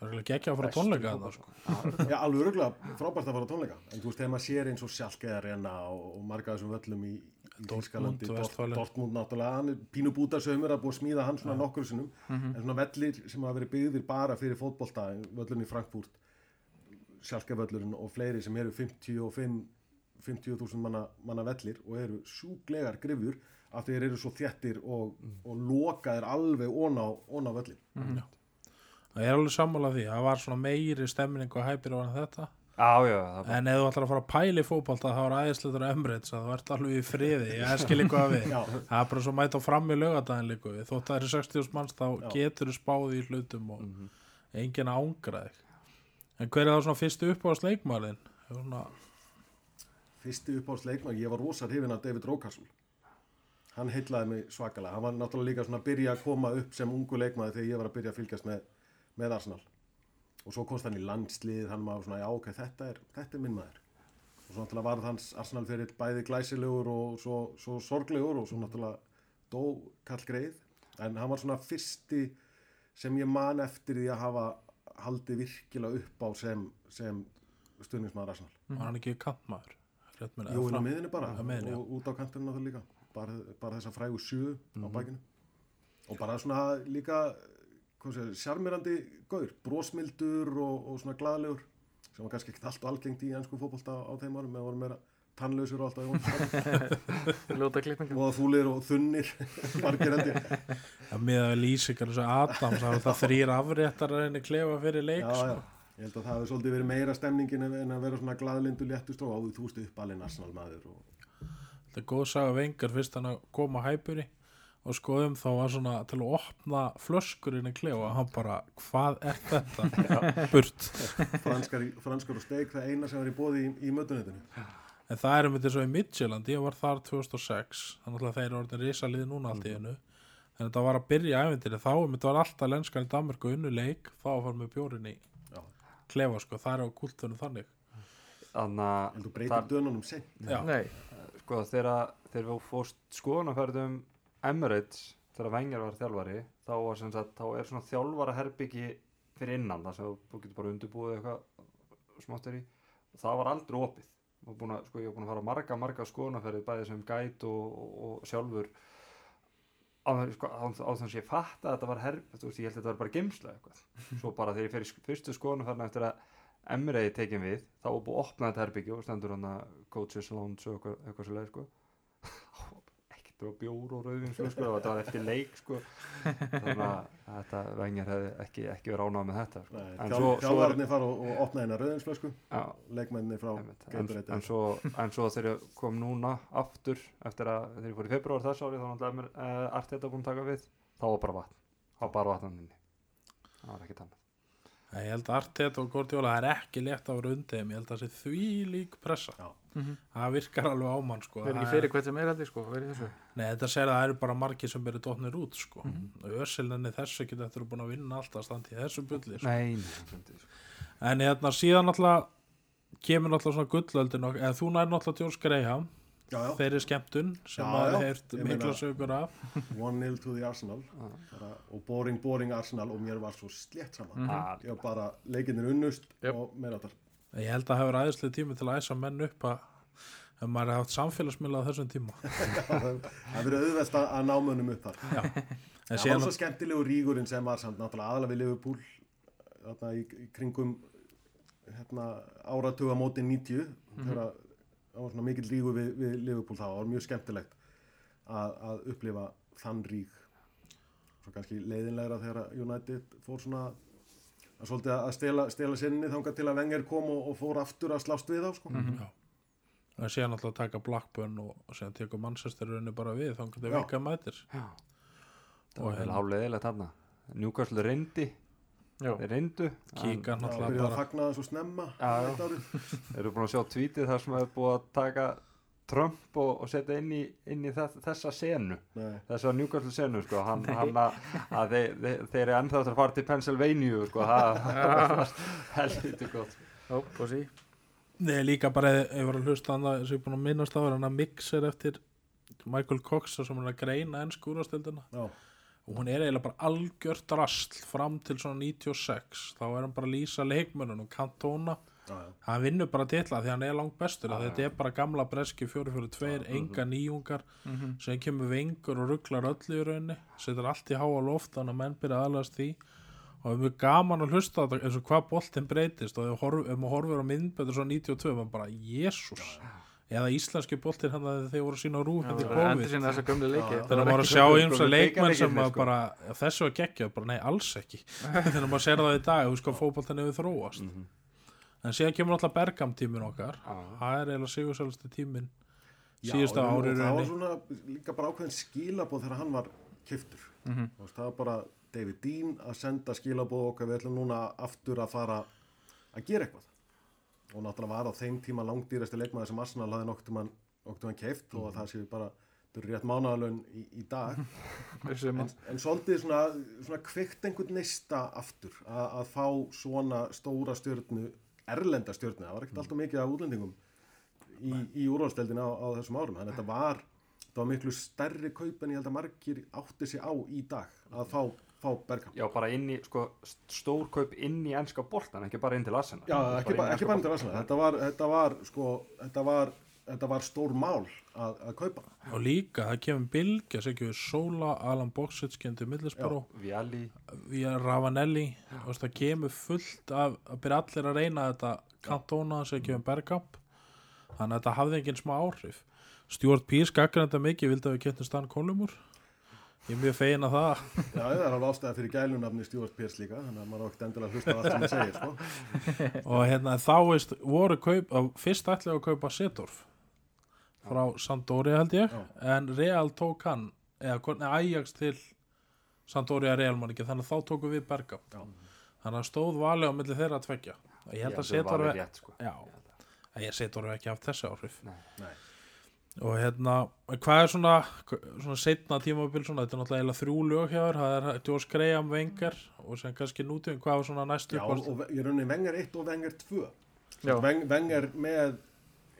Það er ekki ekki að fara tónleika fótbolta, þarna sko. Já alveg örgulega frábært að fara á tónleika en þú veist, þegar maður sér eins og sjálfgeðar og, og marga af þessum völlum í, í Dortmund. Dortmund náttúrulega, hann er pínu bútasömmur að búið að smíða hann svona nokkur sinnum Mhm. en svona vellir sem hafa verið byggðir bara fyrir fótbolta, völlurinn í Frankfurt sjálfgeföllurinn og fleiri sem eru 55 50.000 manna, manna vellir og eru sjúklegar grifjur af því þeir eru svo þjettir og, og lokaðir alveg ón á, völlin Já. Það er alveg sammála því það var svona meiri stemning og hæpir á þetta. Já, já, en ef þú ætlar að fara að pæli fótbalta þá er æðisleitur að Emirates að þú ert alveg í friði ég skil eitthvað við. Já, það er bara svo mæta fram í lögadaginn líka við. Þótt það eru 60.000 manns þá Já. getur þú spáði í hlutum og Mhm. enginn ángra þig. En hver er það svona fyrstu upp á sleikmælin svona, fyrsti uppáhalds leikmann, ég var rosa hrifin af David Rókarsson hann heillaði mig svakalega, hann var náttúrulega líka svona að byrja að koma upp sem ungu leikmaði þegar ég var að byrja að fylgjast með, með Arsenal. Og svo komst hann í landslið hann var svona, já ok, þetta er, þetta er minn maður. Og svo náttúrulega varð hans Arsenal fyrir bæði glæsilegur og svo, svo sorglegur og svo náttúrulega dó kall greið en hann var svona fyrsti sem ég man eftir því að hafa haldið virkilega upp á sem, sem stuðningsmaður Arsenal. Var hann ekki með Jú, inn á miðinni bara Á og út á kantunum náttúrulega líka bara, bara þessa frægu sjö á Mhm. bækinu og bara svona líka sjarmirandi gaur, brósmildur og, og svona glaðlegur sem var kannski ekkert allt og algengt í ennsku fótbolta á þeim árum, með voru meira tannlausur og alltaf og fúlir og þunnir margir að miða við lýsingar eins og Adams það þrýr afréttar að reyna klefa fyrir leik já, sko. já. ég held að það hefur svolítið verið meira stemningin en en að vera svona glaðlindu léttust og áður þú veist uppalinn Arsenal maður og þetta er góð saga vengar fyrst hann að koma á hæpuri og skoðum þá var svona til að opna flöskurinn í klefa og hann bara, hvað er þetta? Burt. Franskar, franskar og steik það eina sem var í bóði í, í mötunetinu. En það er um þetta svo í Midtjylland ég var þar 2006 þannig að þeir eru orðin risalið núna allt í einu. En þetta var að byrja æfintir þá um þetta var alltaf lenskan í Danmark og unnu leik þá að fara með bjórin í klefa sko, það er á kultunum þannig. Þannig En þú að breytir dönunum seint. Já. Nei, sko þegar þegar við fórst skoðanaferðum Emirates þegar Wenger var þjálfari þá, var sagt, þá er svona þjálfara herbyggi fyrir innan þar sem þú- getur bara undirbúið eitthvað smáttur í. Það var aldrei opið. Að, sko, ég var búin að fara marga marga skoðanaferði bæði sem gæt og, og, og sjálfur. Á þess sko, þess að ég fatt að þetta var herb veist, ég held að þetta var bara geimsla eitthvað. Svo bara þegar ég fer í fyrstu skoðanaferðina eftir að Emirates tekin við þá var búið að opna þetta herbyggju og stendur hann að coaches lounge og eitthvað, eitthvað svo leið sko. Ekkert bara bjór og rauðin sko, sko, þetta var eftir leik sko. Þannig að þetta vengir hefði ekki, ekki verið ánað með þetta sko. Nei, en þjál, svo, svo er, þjálfarnir fara og, og opna hérna rauðinsflösku, já, leikmenni frá en, Gatorade. en, svo, en svo þegar ég kom núna aftur eftir að þegar ég fór í februar þess ári þá mér uh, Arteta búin að taka við. Þá var bara vatn, þá var bara vatn inni það var ekkert annað Ég held að Arteta og Gordiola það er ekki létt að vera undir þeim, ég held að það sé því lík pressa. Já. Mhm. Það virkar alveg á mann sko. Það ekki er- fyrir hvert sem er ég sko. Nei, þetta segir að það eru bara margir sem byrju dotnir út sko. Mm -hmm. Össilninni þessu ekki þetta eru búin að vinna alltaf standi í þessu bulli sko. nei, nei, En hérna síðan náttúrulega kemur náttúrulega svona gullöldin og, en þú nær George Graham Já, já, þeirri skemmtun sem maður heirt mikla sögur af 1-0 to the Arsenal bara, og boring, boring Arsenal og mér var svo slétt saman. Mhm. mm. Ég var bara leikinnir unnust Jöp. og meira þar. Ég held að það hefur aðeinslega tími til að æsa menn upp að ef maður hefði haft samfélagsmiðla á þessum tíma Það verið auðvelt að að ná mönnum upp þar. Já, en Það var svo skemmtilegu rígurinn sem var samt náttúrulega aðalega við Liverpool þarna í, í kringum hérna, áratuga móti 90 þegar það var svona mikill rígur við, við Liverpool þá, það var mjög skemmtilegt að, að upplifa þann ríg svo kannski leiðinlegra þegar United fór svona að svolítið að stela, stela sinni þangað til að Wenger kom og, og fór aftur að slást við þá sko. Já. en síðan náttúrulega taka Blackburn og, og síðan tekur Manchester rauninu bara við þá kannski Já. vika mætir. Já. Það Og var vel hérna- háleðilegt þarna. Newcastle reyndi, þeir reyndu. En- kíka Það náttúrulega bara. fagna það svo snemma eru búin að sjá tvítið þar sem hefur búið að taka Trump og, og setja inn í, inn í þess, þessa senu. Nei. þessa Newcastle senu sko, hann, hann að, að þeir, þeir, þeir eru ennþá eftir að fara til Pennsylvania sko, það það var helviti gott. Og sí. Nei, líka bara ef ég var að hlusta að sem ég er búin að minnast á er hann að mixer eftir Michael Cox sem er að greina ennsku úrvastildina Já. Og hún er eiginlega bara algjört rastl fram til svona 96 þá er hann bara að lýsa leikmönnun og Cantona Já, já. hann vinnur bara titla því hann er langt bestur. Að þetta er bara gamla breski 442 enga nýjungar Mhm. sem kemur vengur og rugglar öllu í rauninni. Setur allt í háa loft þannig að menn byrja aðlast því. Og það er mjög gaman að hlusta þetta eins og hvað boltinn breytist. Og ef, maður horfir á myndbætur svo 92 maður bara, jésús eða íslenski boltinn hann að þeir voru að sína á rú Já, þetta er endur COVID þannig að maður að sjá og leikmenn sem að sko. bara, þessu var geggjað, bara nei, alls ekki. Þannig að maður sér það í dag, þú sko fótboltin hefur þróast. Mhm. en síðan kemur alltaf Bergam tímin okkar. Það er eiginlega sigursælstu tímin síðustu og ári í það var svona líka bara ákveðin skilabóð þegar hann var kiftur Mhm. það var bara David Dean að senda skilabóð okkar við ætlum núna aftur að fara að gera eitthvað og náttúrulega var á þeim tíma langdýrasti leikmaður sem Arsenal hafði nokkuð mann, mann keift og það séu bara þetta eru rétt mánaðalun í, í dag. En, en svolítið svona, svona kvikt einhvern neista aftur að, að fá svona stóra stjörnu erlenda stjörnu, það var ekkert alltaf mikið af útlendingum í, í úrvalsteldina á, á þessum árum, þannig að þetta var þetta var miklu stærri kaup en ég held að margir átti sig á í dag að fá, fá Bergkamp. Já, bara inn í, sko, stórkaup inn í ennska boltan, ekki bara inn til Arsenal. Já, ekki, ba inn bara til Arsenal, þetta var, þetta var sko, þetta var, þetta var stór mál að, að kaupa. Og líka það kemur Bilge sem kemur Sola, Alan til Middlesbrough, boltan. Viali, við Ravanelli. Það kemur fullt af að byrja allir að reyna þetta Cantona sem kemur Bergkamp. Þannig að þetta hafði engin smá áhrif. Pearce gaggrinda þetta mikið vildi að við kemtum Stan Kolumur ég er mjög fegin að það Já, það er alveg ástæða fyrir gælunafni Stuart Pearce líka þannig að maður á ekkert endilega að hlusta á allt sem það segir sko. og hérna þá veist voru kaup, fyrst ætlaði að kaupa Setorf frá Sampdoria held ég Já. en Real tók hann eða Ajax til Sampdoria Real mann ekki þannig að þá tóku við Bergam þannig að stóð vali á milli þeirra að tvekja ég held að Setorf sko já, að ég seti orðið ekki haft þessi áhrif Nei. Nei. Og hérna, hvað er svona svona setna tímabil svona, þetta er náttúrulega þrjú lög hjá þér, það er Josh Graham Wenger og sem kannski nútíðum, hvað var svona næstu Já, og og ég raunin Wenger 1 og Wenger 2 Já. Wen- Wenger með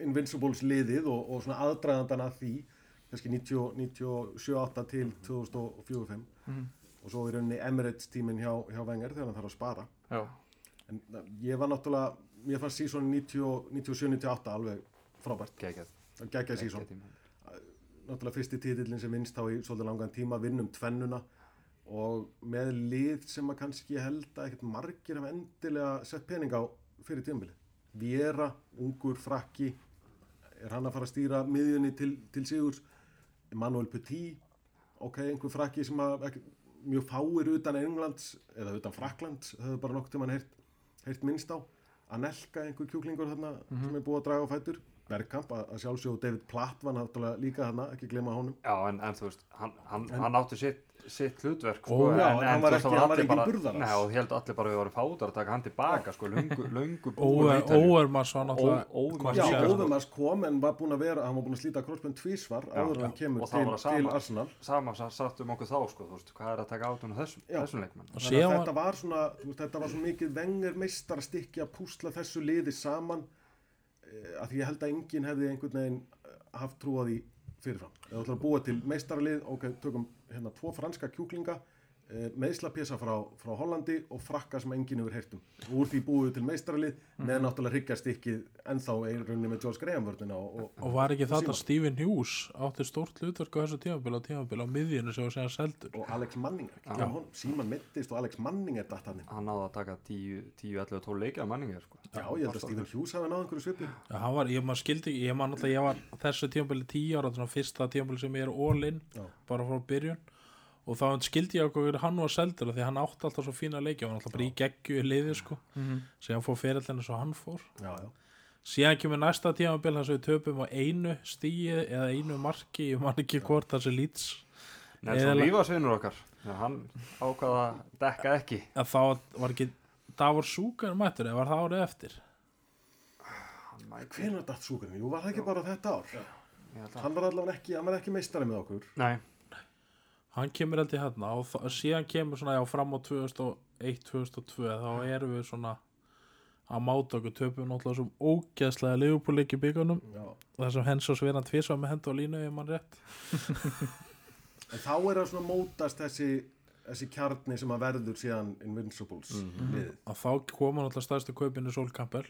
Invincibles liðið og, og svona aðdraðandan að því kannski 97-8 til 2004-05 Mhm. og svo í rauninni Emirates tíminn hjá, hjá Wenger þegar hann þarf að spara. Já, en na, ég var náttúrulega mér fannst sísón 97-98 alveg frábært, Geggjað. sísón náttúrulega fyrsti titillin sem vinst þá í svolítið langan tíma, vinnum tvennuna og með lið sem að kannski held að ekkert margir hafa endilega sett pening á fyrir tímabili Viera, ungur, frakki er hann að fara að stýra miðjunni til, til sigurs? Emmanuel Petit ok, einhver frakki sem að ekki, mjög fáir utan Englands eða utan Fraklands höfðu bara nokkuð mann heyrt, heyrt minnst á. Anelka, einhver kjúklingur þarna sem er búið að draga á fætur Bergkamp, að, að sjálfsögðu David Platt var náttúrulega líka þarna, ekki glema honum Já, en, en þú veist, hann, hann, En- hann átti sitt, sitt hlutverk sko, Ó, já, en, hann þú var veist, ekki- það hann var allir engin bara- burðarás. Nei, og held allir bara við varum fátar að taka hann tilbaka sko, Ítalíu. Óermars var náttúrulega Já, Óðumars kom en var búin að vera, hann var búin að slíta krossbund tvísvar Já, áður en hann kemur til, til. Arsenal. Sama sa- satt um okkur þá, sko, þú veist, hvað er að taka átun á þessum, var, þetta var svona, þú veist, þetta var svo mikið vengar meistar að púsla þessu liði saman að því ég held að enginn hefði einhvern veginn eh, haft trú á því fyrirfram. Ef þú ætlar að búa til meistaralið, ok, tökum hérna tvo franska kjúklinga, meðslapjesa frá, frá Hollandi og frakka sem enginn hefur heyrt um. Og úr því búið til meistaralið með náttúrulega hryggjastykkið ennþá einu rauninni með George Graham vörnina og, og, og var ekki þetta Símon. Stephen Hughes átti stórt hlutverk á þessu tímabili á tímabili á miðjunu sem var segja seldur og Alex Manninger Já. Já. Síman mittist og Alex Manninger datt hann Hann náði að taka 10, 10 11, 12 leikja manningar, sko. Já, ég held að Stephen Hughes hafi náð einhverju svipu Já, hann var, ég maður skildi ekki, ég man alltaf ég var þessu tímabili tíu ára, svona fyrsta tímabili sem ég er all in, Já. bara frá byrjun og þá skildi ég okkur hann var seldur af því að hann átti alltaf svo fína leiki og hann alltaf bara í geggju í liði sko. Mhm. síðan fór fyrirlinu svo hann fór. Já, já. Síðan kemur næsta tímabil þar sem við töpum á einu stíi eða einu marki, ég man ekki hvort þessi lýts Nelson Eðala- Lífasvinur okkar, ja, hann ákvaða að dekka ekki. að þá var ekki Davor Súkar mættur eða var það árið eftir? Hann mæti, Hvenær datt súkurinn? Jú, var það ekki bara þetta ár? að, Hann var allavega ekki, hann var ekki meistari með okkur. Nei, hann kemur í hérna og síðan kemur svona já fram á 2001-2002 þá erum við svona að máta okkur töpum náttúrulega sem ógeðslega liðupúleik í byggunum þar sem hens og sveran tvisvar með hendu á línu ef mann rétt. En þá er það svona mótast þessi þessi kjarni sem að verður síðan Invincibles liðið, og þá koma náttúrulega stærstu kaupinu Sol Campbell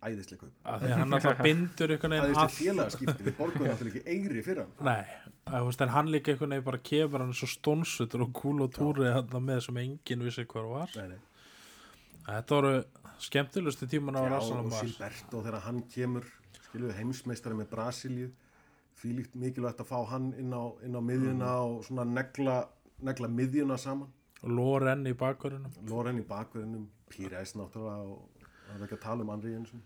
æðislega kaup. Því að hann alltaf bindur einhvern veginn æðislega allt. félagaskipti, við borgum náttúrulega ekki eigri fyrir hann. Nei, veist, en hann líka einhvern veginn bara kemur hann svo stónsutur og kúl og túri hann með sem enginn vissi hver var. Nei, nei. Þetta voru skemmtilegustu tíman á Arsenal og Silberto þegar hann kemur heimsmeistari með Brasilíu því líkt mikilvægt að fá hann inn á, inn á miðjuna og svona negla, negla miðjuna saman. Og Loren í bakverðinum Loren í bakverðinum, Píræs náttúrulega og það er ekki að tala um Andri Jensson.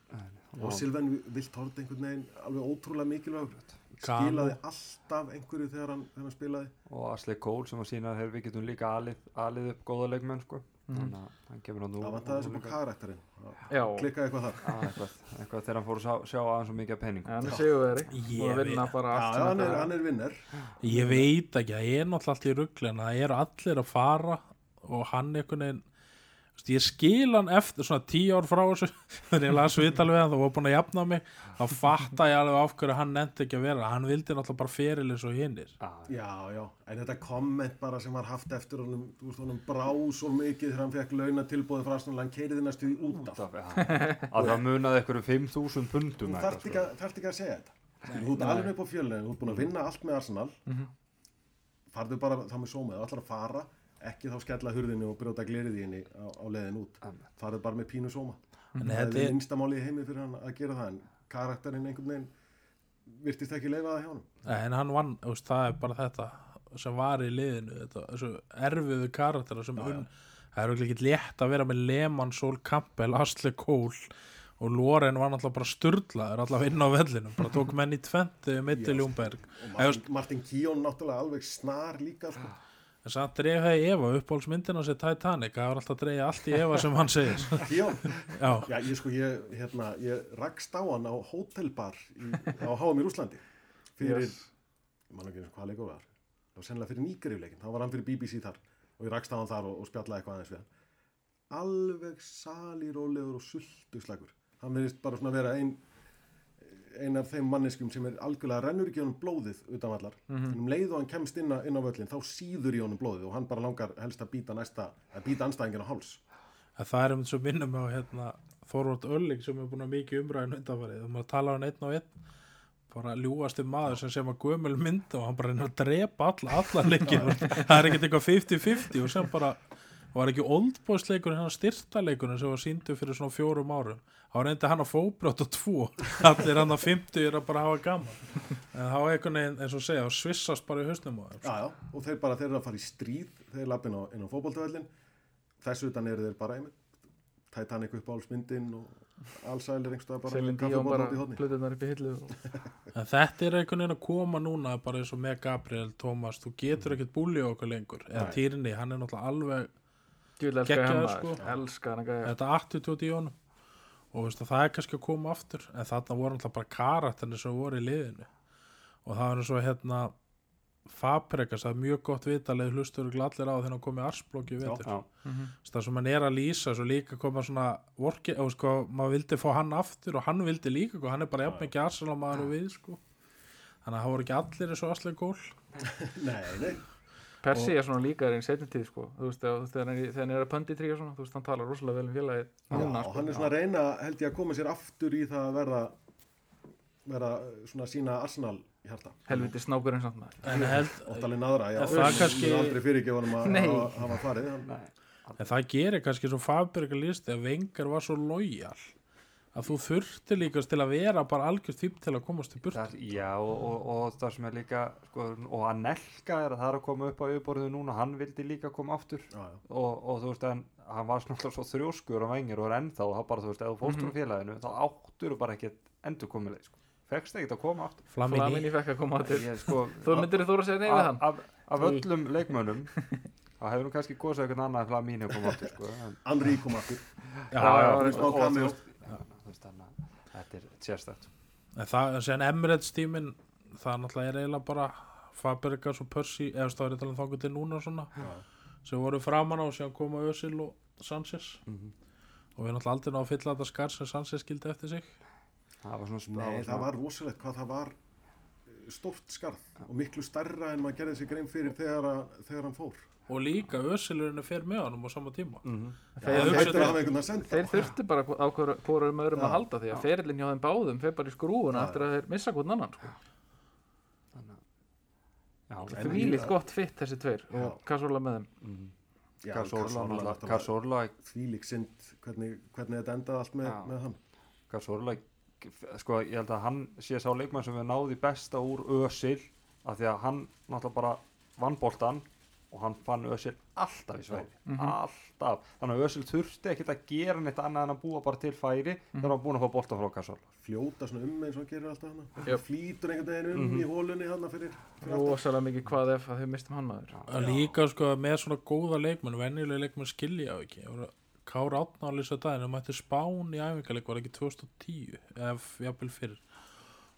Og Silvan vilt horta einhvern veginn alveg ótrúlega mikilvægur. Kano. skilaði alltaf einhverju þegar hann, þegar hann spilaði. Og Asli Cole sem að sína að þeir við getum líka alið, alið upp góða leikmenn, sko. Þannig að hann kemur hann nú. það vantaði þessu på karakterinn. Það Já, klikkaði eitthvað þar. Já, eitthvað, eitthvað þegar hann fór að sjá, sjá aðeins svo mikið af pening. hann er að sem hann er, hann er vinner. Ég veit ekki, það er náttúrulega allt í rugglin það eru allir að fara og hann einhvern veginn ég skil hann eftir svona tíu ár frá þessu. Þegar ég las vital við hann þá var búin að jafna mig. Þá fatta ég alveg af hverju hann nefndi ekki að vera. Hann vildi náttúrulega bara feril eins og hinnir Já, Já, en þetta komment bara sem var haft eftir honum, þú veist, honum brá svo mikið þegar hann fekk launatilbóði frá Arsenal, hann keiriði næstu í út af. það, já, að það munaði eitthvað 5.000 pundum Þú eitthvað, þarft ekki, að- segja þetta. Þú ert alveg upp á fjölinu, þú ert búin að vinna allt með Arsenal, farðu bara þá með sómið, þú ætlar að fara, ekki þá skella hurðinu og brjóta glerið í henni á, á leiðin út. Farðu bara með pínu sóma. en Það þetta er er, minnsta máli í heimi fyrir hann að gera það, en karakterinn einhvern veginn virtist ekki leifa það hjá hann. en hann vann þú veist, það er bara þetta sem var í liðinu þetta, þessu erfiðu karaktera sem unn það er ekki létt að vera með Lehmann, Sol Campbell, Asle Cole og Loren var náttúrulega bara sturlaður allavega inn á vellinu, bara tók menn í tventi mitt til Ljúmberg Og Martin, Martin Kíón náttúrulega alveg snar líka, sko. En samt dreif það í Eva uppbólsmyndina sér Titanic, það var alltaf að dreigja allt í Eva sem hann segir. Já, já, ég sko, ég, hérna, ég rakst á hann á hótelbar í, á HM í Rúslandi fyrir, Yes. ég man ekki eins og hvað leikur var. Það var sennilega fyrir nýgreifleikin, þá var hann fyrir BBC þar og ég rakst á hann þar og, og spjallaði eitthvað aðeins við hann. Alveg salirólegur og sultuslagur hann verðist bara svona vera ein ein af þeim manneskum sem er algjörlega rennur ekki honum blóðið utan allar Mhm. en um leið og hann kemst inn á, inn á völlin þá síður í honum blóðið og hann bara langar helst að býta næsta, að býta anstæðingin á háls. En það er um þess að minnum á hérna, Þorvald Ölling sem er búin að mikið umræðin undanfarið, þú maður tala hann einn og einn. Bara ljúasti maður sem sem að gömul mynd og hann bara reynir að drepa alla, alla leikir það er ekkert eitthvað 50-50 og sem bara var ekki oldbóðsleikurinn hann styrtaleikurinn sem var síndu fyrir svona fjórum árum? Þá reyndi hann að fóbrjóta tvo. Allir hann að 50 er að bara hafa gaman. En þá einhvern veginn eins og segja þá svissast bara í hausnum á þeim já, já, og þeir bara þeir eru að fara í stríð. Þeir lappa inn á, inn á fótboltavellin þessu utan eru þeir bara einmitt Titanic upp álsmyndin og allsælir einhverstað bara Selin Díón bara plötunar upp í hillu og... En þetta er einhvern veginn að koma núna bara eins og með Gabriel, Thomas, þú getur ekkert búli okkur lengur, eða. Týrni hann er náttúrulega alveg, þetta attitút í honum. Og veistu, það er kannski að koma aftur en þarna voru náttúrulega bara karakterni sem voru í liðinu. Og það var eins og hérna Fabregas, það er mjög gott vitaleg hlustur og allir á hann komið arsblokki Já. vitur, Já, það sem hann er að lýsa svo líka koma svona vorki, og sko, maður vildi fá hann aftur og hann vildi líka, sko, hann er bara jafn ekki arsenal maður og við, sko. Þannig að það voru ekki allir eins og Asli Gól nei, nei, Persi er svona líka í setjum tíð sko. Þú veist, þegar þegar hann er þegar hann er að pönditrí og svona Þú veist, hann talar rosalega vel um félagið já, núna, og sko. hann er svona að reyna held ég að koma sér aftur í það að verða verða svona sína Arsenal hjarta. Helviti samt maður. En held, Óttalinn aðra, já, það ég kannski- aldrei fyrirgefa honum að hafa, farið. En það gerir kannski svo Fabregas listi að Vengar var svo lojal að þú þurfti líka til að vera bara algjörð típ til að komast til burt það, já og, og, og það sem er líka sko, og að Nelka er að það er að koma upp á yfirborðinu núna, hann vildi líka koma aftur. Já, já, og, og þú veist en hann var svona svo þrjóskur og vengir og er ennþá og það bara þú veist, ef þú fórst úr félaginu þá áttur bara ekkert endur komileg sko. fegst ekkert að koma aftur. Flamini, Flamini fekk að koma til ég, sko, Þú myndir þú að segja nei við af, hann? af, af öllum leikmönnum þá hefur hún kannski góðs eitthvað annað en Flamini að koma aftur sko. Henri kom aftur þetta er sérstætt en það, sen Emirates tímin það náttúrulega er eiginlega bara Fabregas og Percy, eða er talað þangur til núna svona, Já. sem voru framan á og síðan koma Özil og Sanchez Mhm. og við náttúrulega aldrei ná að fylla þetta skar sem Sanchez skildi eftir sig það var svona Nei, svona- það var rosalegt hvað það var eh, stórt skarð og miklu stærra en maður gerði sig grein fyrir þegar, að, þegar hann fór og líka Özilurinn er fyrir með honum á sama tíma Mhm. Já, Þeir- senda Þeir þurftu bara á hvora um öðrum Já. að halda því að ferillin hjá þeim báðum fer bara í skrúuna Já. eftir að þeir missa hvern annan sko. þannig að já, En Því lít líka- gott fitt þessi tveir og Já. Kassóla með þeim mhm. Já, Cazorla Cazorla náttúrulega- náttúrulega Cazorla þvílík synd hvernig, hvernig þetta endaði allt með, Já. með hann Cazorla sko ég held að hann sé sá leikmann sem við náði besta úr Ösil af því að hann náttúrulega bara vann boltan og hann fann Ösil alltaf í svæði Mhm. alltaf, þannig að Ösil þurfti ekkert að gera neitt annað en að búa bara til færi Mhm. þegar hann var búin að fá boltan frá Cazorla fljóta svona um eins og hann gerir alltaf hann Jöp. flýtur einhvern veginn um Mhm. í hólunni hann fyrir, fyrir rosalega mikið hvað ef að þau mistum hann maður. Að líka sko með svona góða leikmenn venjulega leikmenn skilja á ekki. Kára átna á lýsa daginn um að þetta spán í æfingarleik var ekki 2010 eða jafnvel fyrir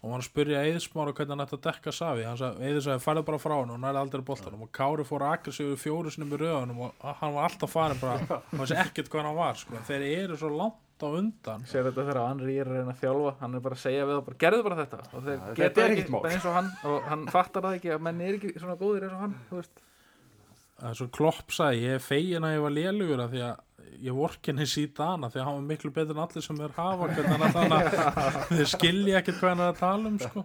og hann spurði Eðsmára hvernig hann ætti að dekka Savi hann sagði, Eður sagði, farið bara frá hann og næri aldrei boltanum og Kári fór að akra sig yfir fjóru sinni með röðunum og hann var alltaf farin bara, hann vissi ekkert hvað hann var sko. þeir eru svo langt á undan Sér þetta þegar Henry er að reyna að þjálfa hann er bara að segja við það, bara, gerðu bara þetta og þeir Já, geta ekki, mál. bara eins og hann og hann fattar það ekki að menn er ekki svona góðir eins og hann þú veist. Það er svo klopp sagði, ég er fegin að ég var lélugur af því að ég vorkinni síðana því að hann var miklu betur en allir sem er hafa hvernig hann þannig að þeir skilja ekkert hvað hann er að tala um sko.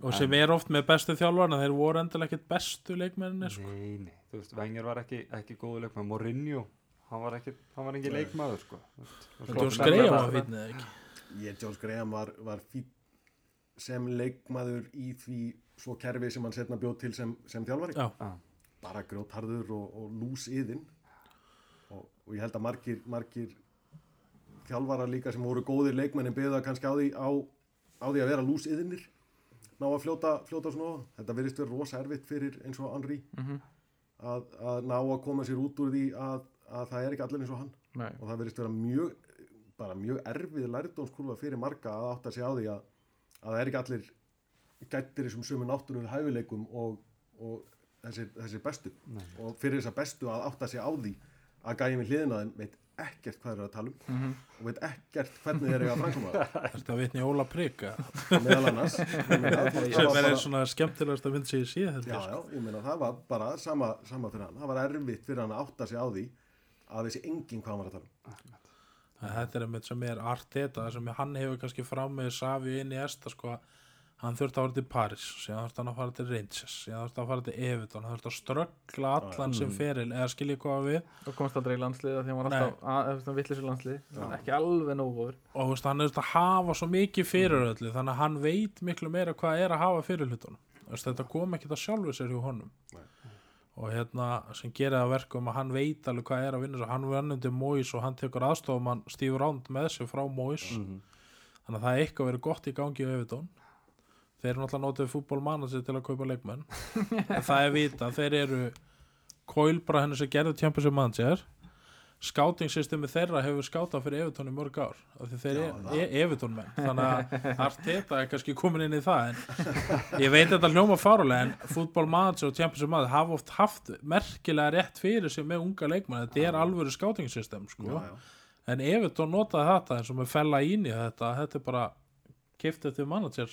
og sem er oft með bestu þjálfarna þeir voru endilega ekkert bestu leikmenninni sko. nei, nei, þú veist, Wenger var ekki, ekki góðu leikmann, Mourinho hann var ekki, hann var ekki leikmaður sko. Svo- skreif á fínni eða ekki ég, Jones Graham var, var fín sem leikmaður í því svo kerfi sem hann setna bjóð til sem, sem þjálfari já, Já. Bara grjótharður og, og lús yðin og, og ég held að margir, margir þjálfarar líka sem voru góðir leikmennin byggða kannski á því, á, á því að vera lús yðinir ná að fljóta, fljóta svona þetta verðist vera rosa erfitt fyrir eins og Henry Mhm. að, að ná að koma sér út úr því að, að það er ekki allir eins og hann Nei. og það verðist vera mjög bara mjög erfið lærdómskurfa fyrir marga að átta sig á því að, að það er ekki allir gættir þessum sömu náttúrulega hæfileikum og, og þessir, þessir bestu Nei. og fyrir þessa bestu að átta sig á því að gæjum við hliðina þeim veit ekkert hvað þeir eru að tala um Mhm. og veit ekkert hvernig þeir eru að framkoma það Þetta vitni Óla Prygg meðal annars sem er svona skemmtilegast að finna sig í síðan Já, sko. já, ég meina það var bara sama, sama fyrir hann, það var erfitt fyrir hann að átta sig á því að þessi enginn hvað hann var að tala um En Þetta er einmitt sem er Arteta sem hann hefur kannski fram með Savi inn í Esta sko hann þurfti að fara til Paris síðan þurfti hann að fara til Rangers síðan þurfti að fara til Everton hann þurfti að ströggla allan sem feril eða skilja hvað við. Og komst aldrei í landsliða því hann var alltaf að, að vittlis í landslið ekki alveg nógur og veist, hann er að hafa svo mikið fyrir öllu þannig að hann veit miklu meira hvað er að hafa fyrir hlutunum. Þú veist, þetta kom ekki að sjálfu sér hjá honum. Nei. og hérna sem gerir það að verkum að hann veit alveg hvað er að vinna hann undir Móis og hann tekur aðstofum Steve Round með sig frá Móis Mhm. þannig að það þeir eru náttúrulega notið fútbolmanager til að kaupa leikmenn. En það er vita, þeir eru Kóilbra henni sem gerði Champions Manager. Scouting systemi þeirra hefur skátað fyrir Evertón í mörg ár af því þeir eru e Evertón menn. Þannig að Arteta er kannski komin inn í það en ég veit þetta hljóma fárulega en fútbolmanager og Champions Manager hafa oft haft merkilega rétt fyrir sig með unga leikmenn. Þetta er alvöru scouting system sko. En Evertón notaði þetta eins og með fella ín í þetta, þetta er bara kiftið til manager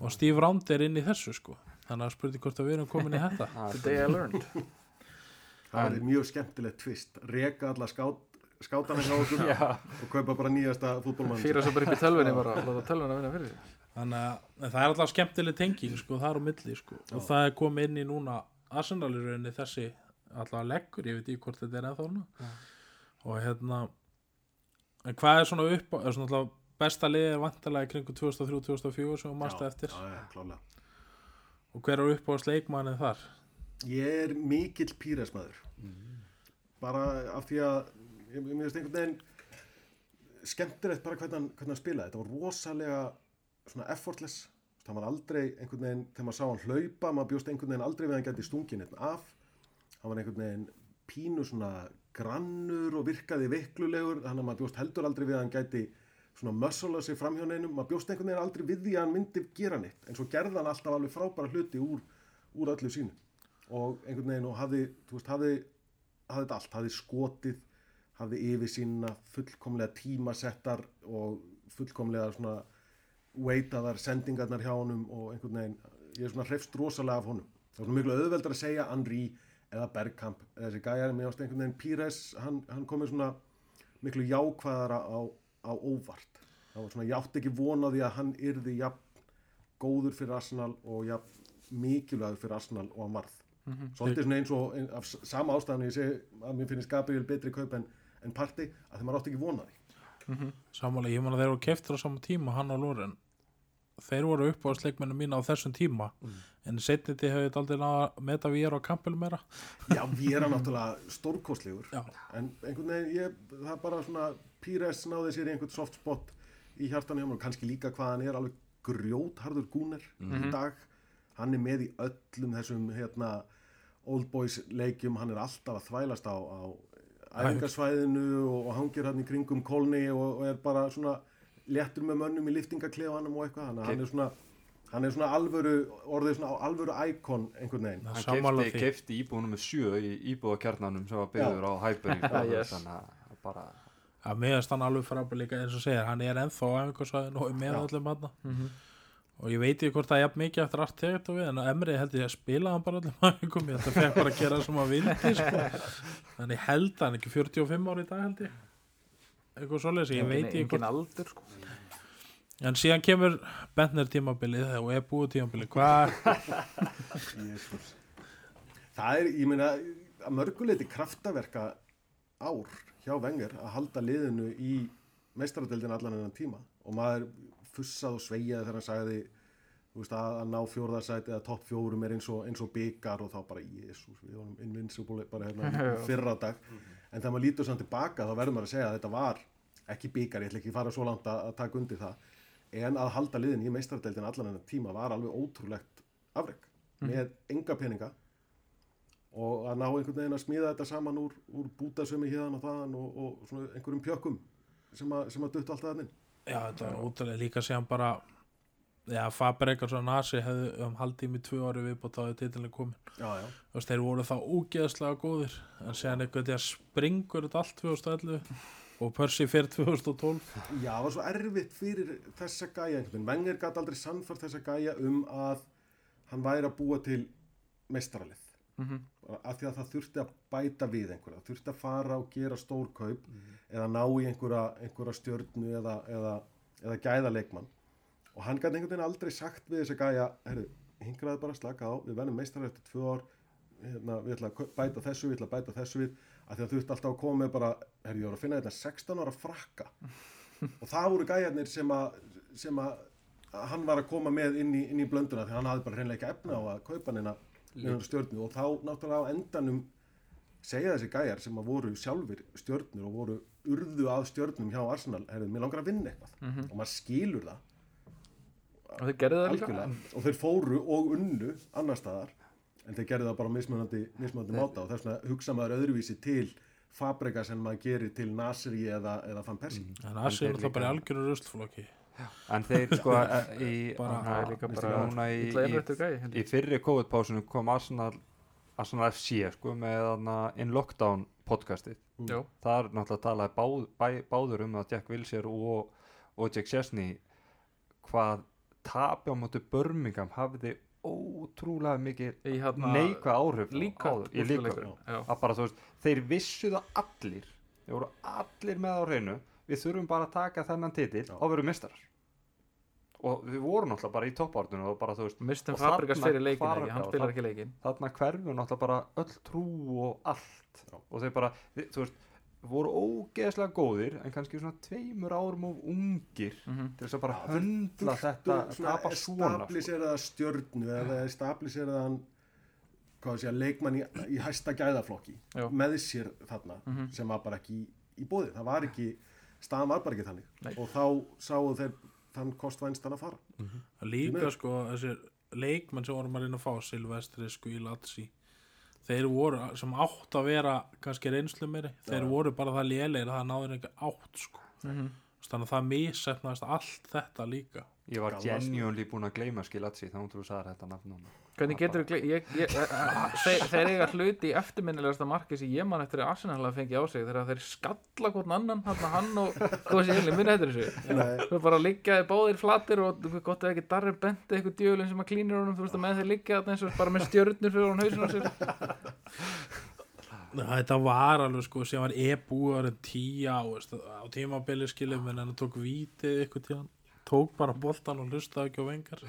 og Steve Round er inn í þessu sko. Þannig að spurði hvort að við erum komin í þetta. Það the day I learned það er mjög skemmtilegt tvist reka alla skát, Já. og kaupa bara nýjasta fútbolmann fýra svo bara upp í tölvunni bara að fyrir Þannig að en það er alltaf skemmtileg tenging sko, það er á milli sko. og það er komið inn í núna Arsenal-rauninni þessi alltaf leggur, ég veit ekki hvort þetta er núna. Já. og hérna en hvað er svona upp er svona alltaf besta liðið vantarlega í kringum 2003-2004 sem við mástu eftir. já, og hver er upp á sleikmannin þar? ég er mikill píresmaður bara af því að ég, veist einhvern veginn skemmtilegt bara hvernig hann, hvernig hann spilaði. Þetta var rosalega svona effortless. Það var aldrei einhvern veginn þegar maður sá hann hlaupa, maður bjóst einhvern veginn aldrei við að hann gæti stungin einn af. Hann var einhvern veginn pínu svona grannur og virkaði veiklulegur þannig að maður bjóst heldur aldrei við að hann gæti svona mössala sig fram hjá neinum maður bjóst einhvern veginn aldrei við því að hann myndi gera neitt en svo gerði hann alltaf alveg frábæra hluti úr, úr öllu sínu og einhvern veginn og hafði, hafði þetta allt, hafði skotið hafði yfir sína fullkomlega tímasettar og fullkomlega svona veitaðar sendingarnar hjá honum og einhvern veginn, ég er svona hrefst rosalega af honum. Það var svona miklu auðveldar að segja Henry eða Bergkamp þessi gæjar, mér ást einhvern veginn Pires hann, hann komið svona miklu jákvæðara á, á óvart. Það var svona, ég átti ekki von á því að hann yrði jafn góður fyrir Arsenal og jafn mikilvægur fyrir Arsenal og hann varð. Svolítið svona eins og ein, af sama ástæðan ég segi að mér finnst Gabriel betri kaup en, en parti að þeim maður átti ekki vona því. Samanlega, ég man að þeir voru keftur á sama tíma hann og Loren þeir voru upp á sleikmennu mína á þessum tíma. En setni til hefur þetta aldrei náða að meta við er á kampel meira. Já, við erum náttúrulega stórkostlegur. Já. en einhvern veginn, ég, það er bara svona Pires náði sér í einhvern soft spot í hjartan hjá mér og kannski líka hvað hann er alveg grjótharður gúner í dag. Hann er með í öllum þessum hérna old boys leikjum, hann er alltaf að þvælast á, á æfingarsvæðinu og, og hangir hann í kringum kólni og, og er bara svona léttur með mönnum í liftingaklefanum og eitthvað, þannig að hann er svona hann er svona alvöru, orðið svona alvöru íkon einhvern veginn hann kefti, íbúðunum með sjö í íbúðakjarnanum sem var byggður á hæpurinn Ah, yes. þannig að bara að meðast hann alveg frábæð líka eins og segir, hann er ennþá á einhversvæðin og með Já. allir manna Mhm. og ég veit ekki hvort það er jafn mikið eftir allt tegert og við, en Emri held ég að spila hann bara allir held að fekk bara að gera sem að vildi sko. þannig ég held hann ekki 45 ári í dag held ég eitthvað svoleiðis, ég veit ekki hvort engin aldur sko. en síðan kemur Bentner tímabilið og er búið tímabilið hvað Jesus. Það er, ég meina, að mörguleiti kraftaverka ár hjá Wenger að halda liðinu í meistaradeldin allan enn tíma og maður fussað og sveijaði þegar hann sagði veist, að, að ná fjórðarsæti eða topp fjórum er eins og, eins og byggar og þá bara, jésús, við vorum invincible bara hérna fyrra dag en þegar maður lítur samt tilbaka þá verður maður að segja að þetta var ekki byggar, ég ætla ekki að fara svo langt að, að taka undir það. En að halda liðin í meistaradeldin allan enn tíma var alveg ótrúlegt afreg með enga peninga. Og að ná einhvern veginn að smíða þetta saman úr, úr bútasömi hérna og þaðan og, og einhverjum pjökkum sem að, sem að dutta alltaf þannig Já, þetta var ótrúlega líka síðan bara Já, Fabregas og Nasi hefðu um haldið mig tvö ári viðbútt á því titilin komin já, já, Þú veist, þeir voru þá ógeðslega góðir en síðan einhvern veginn springur þetta allt 2011 og Percy fyrir 2012 já, það var svo erfitt fyrir þessa gæja Wenger gæti aldrei sannfært þessa gæja um að hann væri að búa til meistaralið. Mhm. af því að það þurfti að bæta við einhverja, þurfti að fara og gera stór kaup eða ná í einhverja, einhverja stjörnu eða, eða, eða gæða leikmann og hann gæti einhvern veginn aldrei sagt við þessa gæja, herru, hingraði bara slaka á, við verðum meistar eftir tvö ár. Hérna, við ætla að bæta þessu, við ætla að bæta þessu við. Af því að þú ert alltaf að koma með bara herru, ég var að finna þetta 16 ára frakka. Og það voru gæjarnir sem að sem að að hann var að koma með inn í, inn í blönduna því hann hafði bara hreinlega ekki efna á að kaupa neina stjörnu. Og þá náttúrulega á endanum segja þessi gæjar sem að voru sjálfur stjörnur og voru urðu að stjörnum hjá Arsenal, herrðu, mér langar að vinna eitthvað. Og maður skilur það og þeir gerðu það líka. Og þeir fóru og unnu annar staðar en þeir gerðu það bara mismunandi, mismunandi máta. Og þess vegna hugsa maður öðruvísi til Fabregas en maður gerir til Nasri eða, eða Van Persie. En Nasi er náttúrulega bara í algjöru ruslflokki. En þeir sko í, Bara- það bara í, í, í fyrri COVID-pásunum kom Arsenal, Arsenal FC sko, með þarna In Lockdown podcastið. Já. þar náttúrulega talaði báð, bæ, báður um að Jack Wilshere og, og Jack Chesney hvað tapi á mótu Birmingham hafði ótrúlega mikið hérna neikvæð áhrif líka á, í líka úrslitaleikurinn. Já. að bara þú veist, þeir vissu það allir þeir voru allir með á hreinu við þurfum bara að taka þennan titil Já. og verum mistarar og við vorum náttúrulega bara í toppártunum og bara þú veist, mistum þarna fyrir leikin ekki, hann spilar ekki leikin þarna hverfur náttúrulega bara öll trú og allt Já. og þeir bara, þú veist voru ógeðslega góðir en kannski svona tveimur árum of ungir Mhm. til þess að bara höndla þetta að tapa svona sko. establiseraða stjörnu eða að leikmann í, í hæsta gæðaflokki Já. með sér þarna Mhm. sem var bara ekki í, í bóði það var ekki, staðan var bara ekki þannig Nei. og þá sáu þeir þann kostvænstan að fara líka miður. sko þessir leikmenn sem vorum að reyna að fá Silvestri, Skuilatsi þeir voru sem átt að vera kannski reynslu meiri, þeir voru bara það lélegir að það náður ekki átt sko. Mhm. þannig að það missetnaðist allt þetta líka. Ég var genuinely búin að gleyma skilatsi þá þú sagði þetta nafn núna Hvernig getur þú ég, ég, þeir, þeir eiga hluti í eftirminnilegasta marki sem ég man eftir að Arsenal að fengi á sig þegar þeir skalla hvort annan hann, hann og hvað sé eiginlega minna eftir þessu. Nei. þú bara liggjaði báðir flatir og þú gott ef ekki Darri Benti eitthvað djöfulinn sem að klínir honum þú veist að með þeir liggja þarna eins og bara með stjörnur fyrir hann hausin á sér. Þetta var alveg sko sem var e-búar en tíja á, tímabili skilum en hann tók vítið ykkur tíðan tók bara boltan og hlustaði ekki á vengar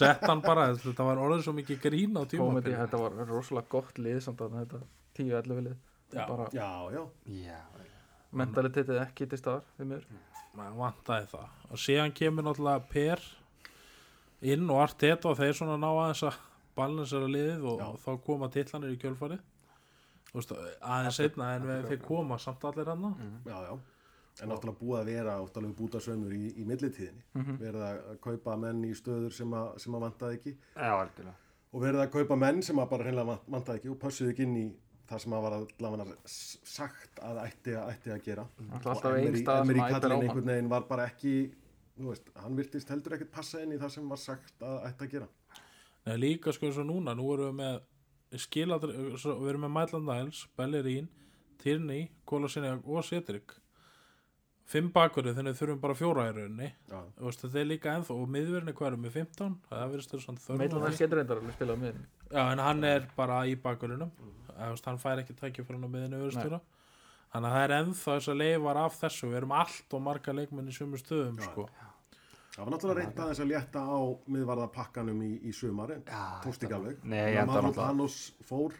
sett hann bara, þetta var orðið svo mikið grín á Komedi, tímabili þetta var rosalega gott lið samt að þetta 10-11 lið. Já. bara já, já, já, mentalitetið ekki til staðar því maður vantaði það. Og síðan kemur náttúrulega Per inn og Arteta og þeir svona ná aðeins að balansera liðið og, og þá koma tillanir í veist, aðeins einna en við, þeir koma samt allir hann já, já en náttúrulega búið að vera óttalega bútasömmur í, í millitíðinni. Mhm. verið að kaupa menn í stöður sem að, sem að vantaði ekki. Já, og verið að kaupa menn sem að bara hreinlega vant- vantaði ekki og pössuðu ekki inn í það sem að var allavega sagt að ætti að, ætti að gera. Alltaf og ein Emery, staða sem Emery æpir á kallinn mann. einhvern veginn var bara ekki veist, hann virtist heldur ekkert passa inn í það sem var sagt að ætti að gera. Nei, líka sko eins og núna, nú erum við með skiladri, svo, við erum með Maitland Niles, Bellerín, Tierney, Kólasinni og Cedric fimm bakurinn þannig þurfum bara fjóra í rauninni. Já, Þú veist, þetta er líka ennþá og miðverðinni hvað erum við 15 það þess að það spilað með Já, en hann er bara í bakurinnum veist, hann fær ekki tækja fyrir hann á öðrustjóra þannig að það er ennþá þess að leifar af þessu, við erum allt og marga leikmenn í sumu stöðum Já. sko. það var náttúrulega reynt aðeins að létta á miðvarða pakkanum í, í sumar en tókst ekki alveg. Panos fór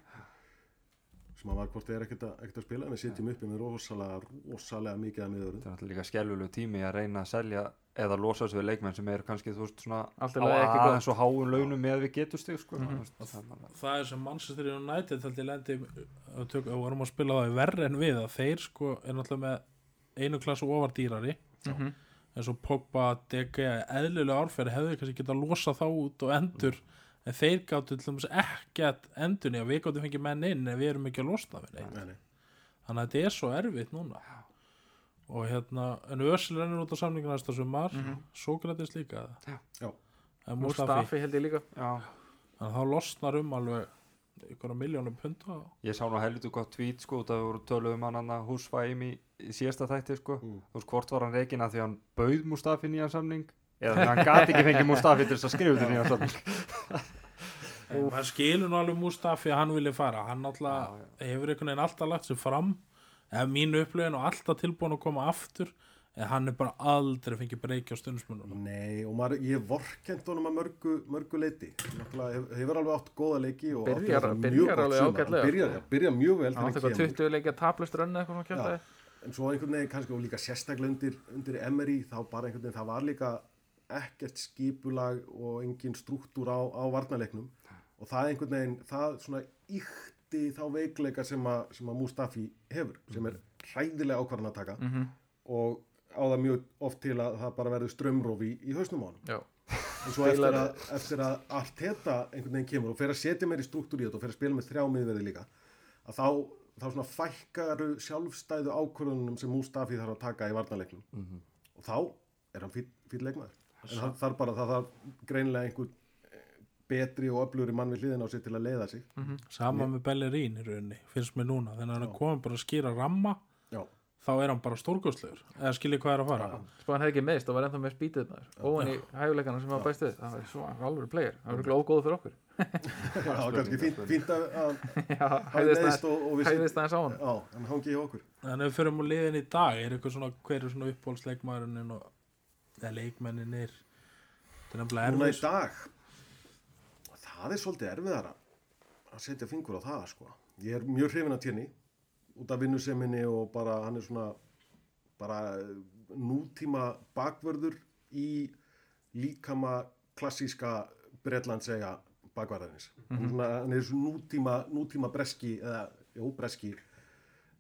sem að var hvort þeir ekkert að, ekkert að spila en við sitjum uppi með rosalega, rosalega mikið að miðurum þetta er líka skelvulegu tími að reyna að selja eða losa sig við leikmenn sem eru kannski þú veist svona aðeins og háun launum með við getur stig sko. mm -hmm. það er sem Manchester United ég lendi að vorum að spila það verri en við að þeir sko er náttúrulega með einu klassu ofar dýrari. Mhm. eins og Pogba, DG eðlilega árferði hefðu kannski geta losa þá út og endur en þeir gáttu til dæmis ekkert endunni að við gáttum fengið menn inn en við erum ekki að losna við neitt. Nei, nei. þannig að þetta er svo erfitt núna. Og hérna en Ösil rennur út á samningu næsta sumar. Mm Mhm. Sókratis líka en Mustafi, held ég líka. Já, þannig að þá losnar um alveg ykkur á miljónum punta ég sá nú helviti gott tvít sko, það voru töluð um hann hann að húsfæim í, síðasta þætti sko, Mm. þú veist hvort var hann reikin að því hann bauð Mustafi nýjan samning eða því hann gati ekki fengið Mustafi til þess að skrifa til nýjan samning en maður skilur nú alveg Mustafi að hann vilja fara. Hann Já, alltaf hefur einhvern veginn alltaf lagt sér fram eða mínu upplögin og alltaf tilbúin að koma aftur en hann er bara aldrei fengið breyki á stundismunum Nei, og maður, ég vorkend honum að mörgu, mörgu leiti hefur alveg átt góða leiki Byrjar- byrjar alveg ágætlega, byrjar, sko. byrjar mjög vel hann átti þegar eitthvað 20 leikja taplust rönni eitthvað svona kjöldaði en svo einhvern veginn kannski og líka sérstaklega undir, undir Emery þá bara einhvern veginn það var líka ekkert skipulag og engin struktúr á, á varnaleiknum og það einhvern veginn það svona ykti þá veikleika sem, a, sem að Mustafi hefur sem er hræðilega ákvarðan að taka. Mhm. og á það mjög oft til að það bara verður strömmróf í, í hausnum á Já. en svo eftir að, eftir að Arteta einhvern veginn kemur og fer að setja meir í struktúr í þetta og fer að spila með þrjá miðverði líka að þá, þá svona fækkaru sjálfstæðu ákvörðunum sem Mustafi þarf að taka í varnaleiknum og þá er hann fyrir leikmaður en hann þarf bara, það þarf greinilega einhver eh, betri og öflugri mann við hliðina á sig til að leiða sig. Sama með Bellerín í rauninni finnst mér núna, þannig að hann er Já. komin bara að skýra ramma já, þá er hann bara stórkostlegur. Eða skiljið hvað er að fara. Já. Spá hann hefði ekki meðist og var ennþá með maður Óan í hæfuleikana sem var bæst við. Það var svo alveg player. Það var glóð góð fyrir okkur. Það var kannski fínt, fínt að, Já, hafa hæðist neðist og, og við aðeins á hann já, hann hangi hjá okkur. En ef við fyrir eða leikmenninir er Núna í erfis dag það er svolítið erfiðara að setja fingur á það sko. ég er mjög hrifin að tjerni út af vinnuseminni og bara hann er svona bara eh, nútíma bakvörður í líkama klassíska Bretlandsega bakvarðarins. Hann, er svona, hann er svona nútíma, nútíma breski eða, jú, breski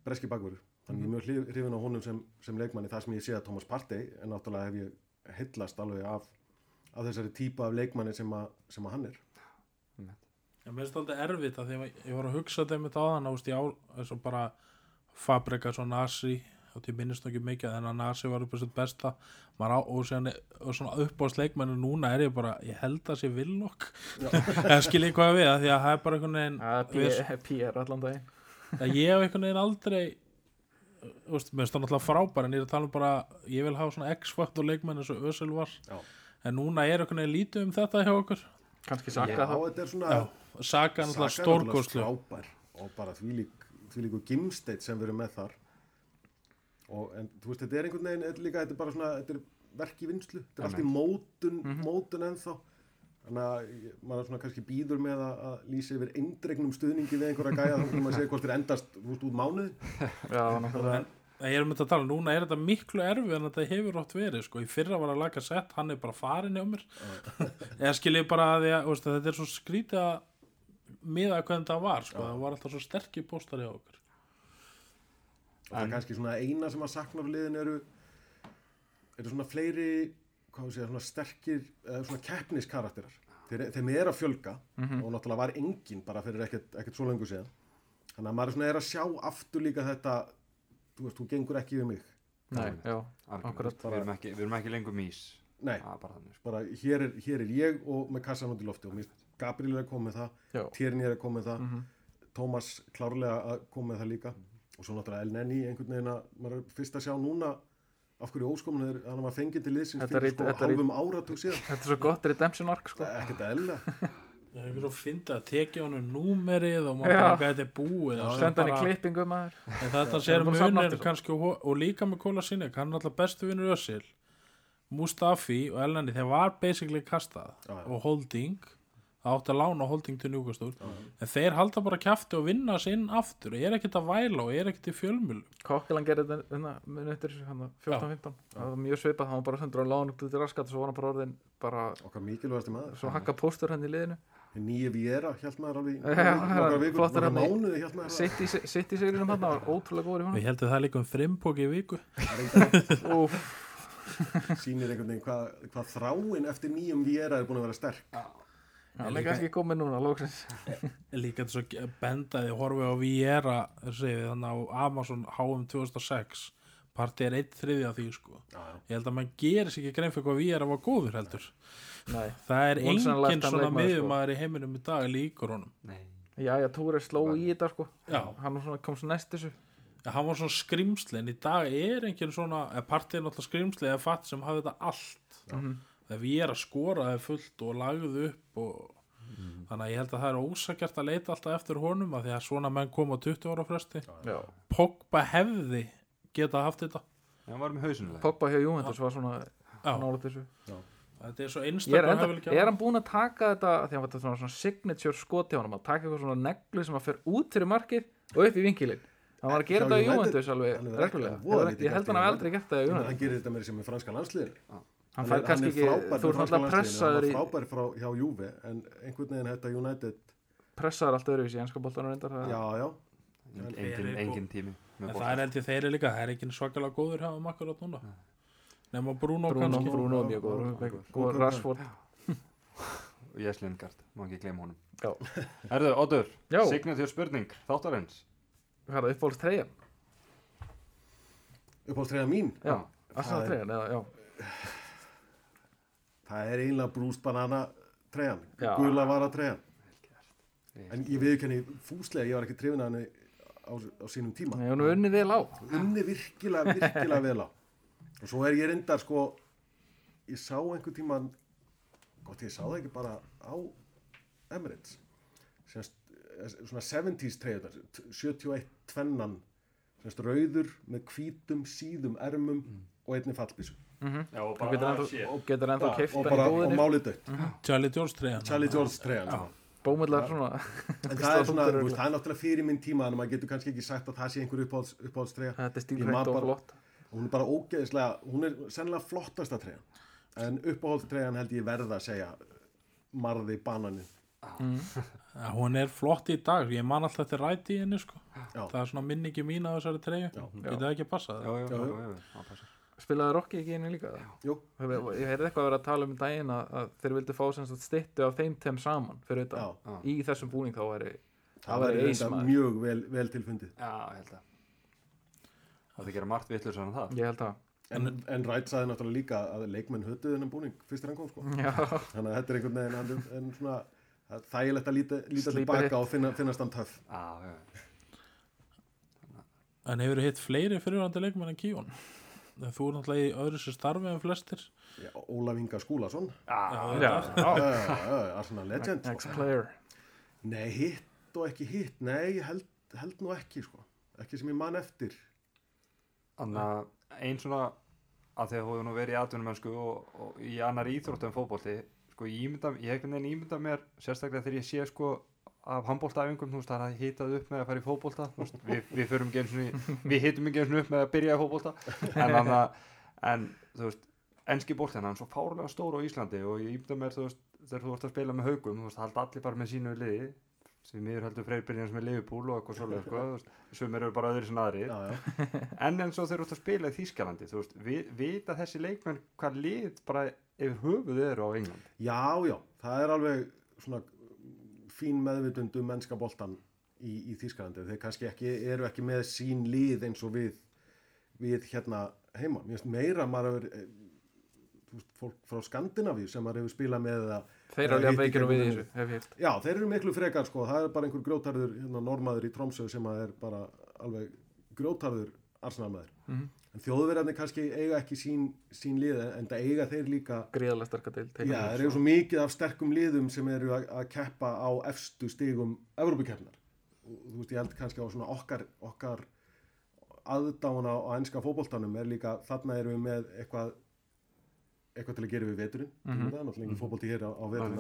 breski bakvörður. Þannig ég er mjög hrif- hrifin á honum sem, sem leikmanni það sem ég sé að Thomas Partey en náttúrulega hef ég heillast alveg af af þessari típa af leikmanni sem, að, sem að hann er. Mér finnst alltaf erfitt að því að ég var að hugsa þeim þetta á þann ást í ár eins og bara Fabregas og Nasi og ég minnist ekki mikið en að Nasi var upp á sitt besta. Á, og, síðan, og svona uppbólsleikmennu núna er ég bara, ég held að sé villokk en skil ég hvað við að því að það er bara einhvern veginn við- PR allan daginn. Að ég hef einhvern veginn aldrei veist, mér finnst það náttúrulega frábær en ég er að tala um bara, ég vil hafa svona X-faktor leikmenn eins og Ösel var. Já. en núna er einhvern veginn lítið um þetta hjá okkur. Kannski saka það þetta er svona Já, Saka er náttúrulega frábær og bara þvílík, þvílíku gimsteit sem við erum með þar. Og en þú veist, þetta er einhvern veginn þetta er líka, þetta er bara svona, þetta er verk í vinslu þetta er allt í mótun, mótun ennþá þannig að ég- maður svona kannski býður með að, að lýsa yfir eindregnum stuðningi við einhverja gæja þannig að maður segja hvort þeir endast veist, út mánuði. Já, náttúrulega ég er um þetta að tala, núna er þetta miklu erfið en þetta hefur rátt verið, sko, í fyrra var að laga sett, hann er bara farin hjá mér. Eða skil ég bara að, þú veist, að þetta er svo skrítið að miða hvernig það var, sko, það var alltaf svo sterkir póstar hjá okkur. Og það er kannski svona eina sem að sakna af liðin eru eru svona fleiri hvað segja, svona sterkir svona keppniskarakterar. Þeir, þeim er að fjölga og náttúrulega var engin bara fyrir ekkert, ekkert svo lengur síðan. Þannig að maður svona er að sjá aftur líka þetta þú veist, þú gengur ekki við mig. Nei, já, Akkurat, við, erum ekki, við erum ekki lengur mís. Nei, er bara þannig sko. bara hér er, hér er ég og með kassan út í lofti og mér Gabriel er að koma með það Tjerni er að koma með það Mhm. Tómas klárlega að koma með það líka. Og svo náttúrulega El Nenni einhvern veginn að maður fyrst að sjá núna af hverju óskomun er hann var fengið til liðsins fyrir sko hálfum áratug síðan? Þetta er svo gott redemption arc, sko. Það er ekkert eðlilega. Það er svo fyndið að tekja honum númerið og maður bara er búið Senda hann í klippingu, maður. En þetta sér er að munir kannski og, og líka með Kóla Sinek, hann er alltaf bestu vinnur Össil Mustafi og Elnani þeir var basically kastað og Holding það átti að lána Holding til njúkastúr en þeir halda bara kjafti og vinna sinn aftur. Og er ekkert að væla og er ekkert í fjölmjöl Kokkelan gerði þetta hérna eftir hann 14-15 það var mjög svipað, hann var bara sendur á lánu til raskat og svo var hann bara orðin bara okkar mikilvægasti maður. svo hakka póstur hann í liðinu. Nýja Viera hjælt maður alveg í nokkrar hann í- sitt í, í sigrinum hann, það var ótrúlega góður í við heldum það líka um frimpóki í viku. Úf, sýnir einhvern veginn hvað, hvað þráin eftir nýjum Viera er búin að vera sterk hann er kannski komið núna lóksins líka þess að bendaði horfi á Viera þannig á Amazon HM 2006 partí er einn þriði af því sko. Já, já. ég held að maður gerir sér ekki grein fyrir hvað Viera var góður heldur. Nei. það er Once in a engin lifetime svona leikmaður, sko. miðumæður í heiminum í dag líkur honum. Nei. já, já, Túri sló í þetta sko. Já. hann var svona, kom svo næst þessu. Ja, hann var svona skrimsli en í dag er engin svona partí er náttúrulega skrimsli eða fatt sem hafði þetta allt Mhm. þegar Viera skoraði fullt og lagði upp og þannig að ég held að það er ósakjart að leita alltaf eftir honum að því að svona menn koma á 20 ára fresti. Já. Pogba hefði geta haft þetta. Já, hann var með hausinu það. Pogba hjá Juventus var svona nála þessu. Þetta er svo Ég er, enda, hefði er hann búinn að taka þetta því hann var þetta svona, svona signature skoti á hann að taka eitthvað svona neglu sem að fer út fyrir markið og upp í vinkilinn. Hann var að gera þetta á United, Juventus alveg reglulega. Ég- ég held í hann hafi United. aldrei gert það í Ég United. Hann gerir þetta með sem með landsliðin hann fær kannski ekki, þú ert náttúrulega pressaður í hann frábær frá, hjá Juve en einhvern veginn þetta United pressaður allt öðruvísi í ennska boltanum reyndar það- já, já, Engin, engin tími. með en það er held ég þeir eru líka það er ekki svakalega góður hjá um akkurat núna nema Bruno, Bruno, kannski Bruno er mjög góður og. Rashford Og Jess Lingard, má ekki gleyma honum. Oddur, Já. signatur spurning, þáttarins. hvað er það uppbólst treyjan uppáhaldstræða mín já, er- treyjan já, já. Það er einlega brúst banana treyjan, gula vara treyjan en ég viðkenni fúslega, ég var ekki trefin að henni á, á sínum tíma. Nei, hún er unnið vel á. Unni virkilega, virkilega vel á. Og svo er ég reyndar sko ég sá einhver tíma gott ég sá það ekki bara á Emirates semst, eh, svona 70s treyðunar 71 tvennan semst rauður með hvítum síðum ermum og einni fallbísu Já, og Þú getur ennþá- og getur ennþá keift og, og málið dött. Charlie George treyjan Charlie George treyjan sko. bómullar svona. En það er svona, veist, það er náttúrulega fyrir minn tíma þannig að maður getur kannski ekki sagt að það sé einhver uppáhalds, uppáhaldstreyja þetta er stílrænt og bara- flott. Hún er bara ógeðislega, hún er sennilega flottasta treyjan en uppáhaldstreyjan held ég verða að segja marði bananin Ja, hún er flott í dag, ég man alltaf þetta ræti í henni sko. Já. það er svona minningi mín á þessari treyju. Já. getur það ekki að passa Já, það já, já, Já, já, já. já, já. Spilaði Rocky ekki einu líka Jú. ég heyrði eitthvað að vera að tala um daginn að, að þeir vildi fá stittu af þeim tem saman fyrir þetta Já, Já. í þessum búning þá væri það væri maður. mjög vel, vel tilfundið Já, ég held að. Það er að gera margt vittlur svona það. ég held að en, en Wright saði náttúrulega líka að leikmenn höttuð þennan búning fyrst er hann kom sko. já, þannig að þetta er einhvern veginn hann, en svona það er þægilegt að líta, líta tilbaka og finna, finnast hann töff Já, já. en hefur hitt fleiri fyrirvændi leikmenn en Kíón þú er náttúrulega í öðru sér starfi en flestir. Já, Ólaf Inga Skúlason. Já, já, Arsenal Legend sko. ex-player Nei, hitt og ekki hitt. Nei, ég held, held nú ekki sko. ekki sem ég man eftir. Þannig að einn svona að þegar þú hefur nú verið í atvinnumennsku og, og í annar íþróttu en fótbolti sko ég hef einhvern veginn ímynda mér sérstaklega þegar ég sé sko af handbóltaæfingum, þú veist, það er að hitað upp með að fara í þú veist, við, við förum ekki eins og við hitum ekki eins og upp með að byrja í fótbolta. En þannig að, en þú veist, enski bóltinn, hann er svo fárlega stór á Íslandi og ég ímynda mér, þú veist, þegar þú ert að spila með haugum, þú veist, halda allir bara með sínu liði sem miður heldur Freyrbyrjans með Liverpool og eitthvað svoleið, sko, þú veist, sumir eru bara öðru sem já. en eins og þeir eru út að spila í Þýskalandi þú veist, vi, vita þessi leikmenn hvað lið bara yfir höfuð eru á England já, já, það er alveg svona fín meðvitund um mennska boltan í, í Þýskalandi þeir kannski ekki, eru ekki með sín lið eins og við við hérna heima mér finnst meira að maður veist, fólk frá Skandinavíu sem maður hefur spilað með þeir eru alveg veikir og við þessu hef ég heyrt. Já, þeir eru miklu frekar sko, það er bara einhver grjótarður hérna, normaður í Tromsö sem að er bara alveg grjótarður arsenalmaður. Mhm. En þjóðverðarnir kannski eiga ekki sín, sín lið en það eiga þeir líka, gríðarlega sterkar til já, þeir eru svo mikið af sterkum liðum sem eru að, keppa á efstu stigum Evrópukeppnar. Og þú veist, ég held kannski á svona okkar, okkar aðdána á ennska fótboltanum er líka, þarna erum við með eitthvað eitthvað til að gera við veturinn, mm Mhm. -hmm. það er náttúrulega engin fótbolti hér á, á veturinn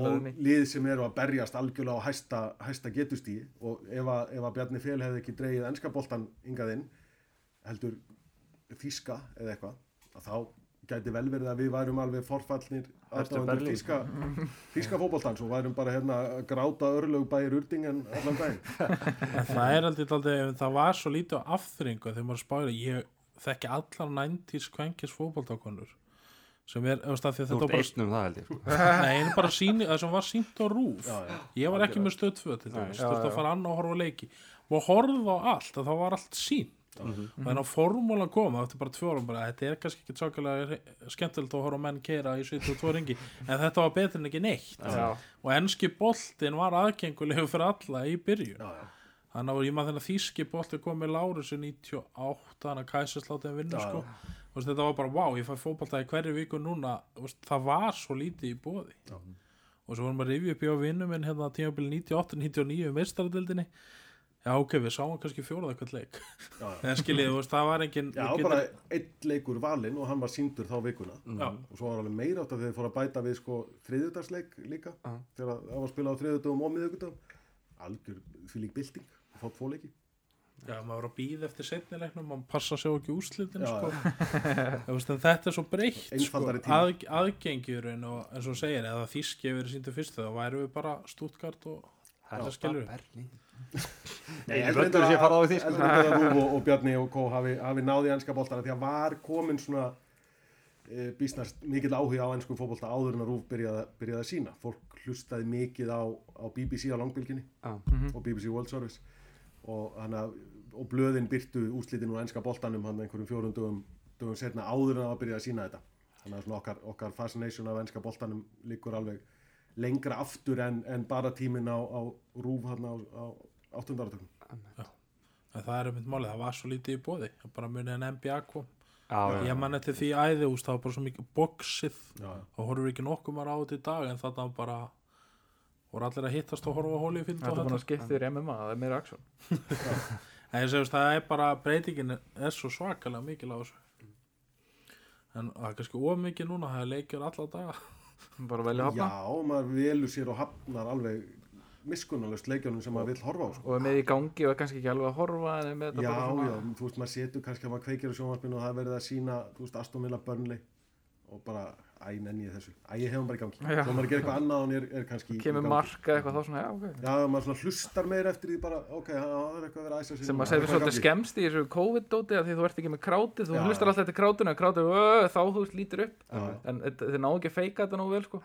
og lið sem eru að berjast algjörlega á hæsta, hæsta getustíi og ef að, ef að Bjarni Fél hefði ekki dreigið ennska boltan yngað inn heldur þíska eða eitthvað að þá gæti vel verið að við værum alveg forfallnir aðdáðandur þíska, þíska fótboltans og værum bara hérna gráta örlög bæir urdingen allan daginn. En það er aldrei, aldrei það var svo lítið á afþringu þegar maður spáir ég þekki allar 90s kvenkis fótboltakonur sem er, af því að þetta var ert bara um það held ég sko. Nei, bara síni, það sem var sínt á rúf já, já. Ég var ekki með stöð 2 til þess, þurfti að fara annað að horfa á leiki. Og horfa á allt, að það var allt sínt Mhm. og þannig að formúla koma eftir bara tvö árum bara, þetta er kannski ekki svakalega skemmtilegt að horfa menn keira í 72 ringi en þetta var betur en ekki neitt. Já, og enski boltinn var aðgengulegu fyrir alla í byrjun. Já, já. þannig að ég maður þennan þýski bolti kom með Lárus í 98, þannig að vinna Já, sko. Veist, þetta var bara, wow, ég fæ fótbolta í hverju viku núna. Veist, það var svo lítið í bóði og svo vorum að rifja upp í á vinnu minn hérna tímabili 98-99 meistaradildinni já ok, við sáum kannski fjóraða eitthvað leik. Já, já. en skiljið, þú veist, það var engin Já, við bara einn leikur valinn og hann var síndur þá vikuna. Já. og svo var alveg meira átt að þeir fóru að bæta við sko þriðudagsleik líka. Já. þegar það var spilað á þriðudagum og miðugudagum algjör lík bylting og fótt tvo leiki. Já, maður var að býða eftir setni leiknum maður passa sig á ekki úrslitin sko. En þetta er svo breytt sko, að, eins og þú segir, eða þíski hefur verið síndu fyrstu Nei, Ég völdur sé að fara á því sko. Heldur þetta að Rúf og, og Bjarni og Kó hafi, hafi náði ennska boltana því að var komin svona e, býstnast mikill áhuga á ennskum fótbolta áður en að Rúf byrjaði, byrjaði að sína fólk hlustaði mikið á, á BBC á langbylginni Já. og BBC World Service. Og, hana, og blöðin byrtu úslitin og ennska boltanum hann einhverjum fjórum dögum, dögum setna áður en að byrjaði að sína þetta. Þannig að svona okkar, okkar fascination af ennska boltanum liggur alveg lengra aftur en, en bara tíminn á, á Rúf hann á, á áttundarartökum en það er einmitt málið, það var svo lítið í bóði bara munið en NBA kom. Já, ég man eftir því æði, úst, það var bara svo mikið boxið. Já, og horfur ekki nokkuð maður á þetta í dag en var bara voru allir að hittast og horfa á Holyfield þetta og er skipta þér MMA, það er meira aksjón en ég segist það er bara breytingin er svo svakalega mikil á þessu. En það er kannski ómikið núna það er leikjur alla daga bara velja hafna Já, maður velur sér og hafnar alveg miskunnalust leikjunum sem maður vill horfa á sko. og er með í gangi og kannski ekki alveg að horfa Já, svona já, þú veist, maður setur kannski að maður kveikir á sjónvarpinu og það er verið að sína, þú veist, Aston Villa Burnley og bara, æ, nenni ég þessu. Æ, ég hefum bara í gangi, Já. svo maður gerir eitthvað annað og hann er, er kannski kemur marka eitthvað þá svona, já ok. Já, maður svona hlustar meir eftir því bara, ok, það er eitthvað að vera að æsa sig sem að það er svolítið eitthvað í þessu COVID-dóti að því þú ert ekki með krátið, þú Já, hlustar alltaf eftir krátinu og krátinu, "Ö, þá þú lítur upp. Já, en þetta- þið ná ekki að feika þetta nógu vel sko.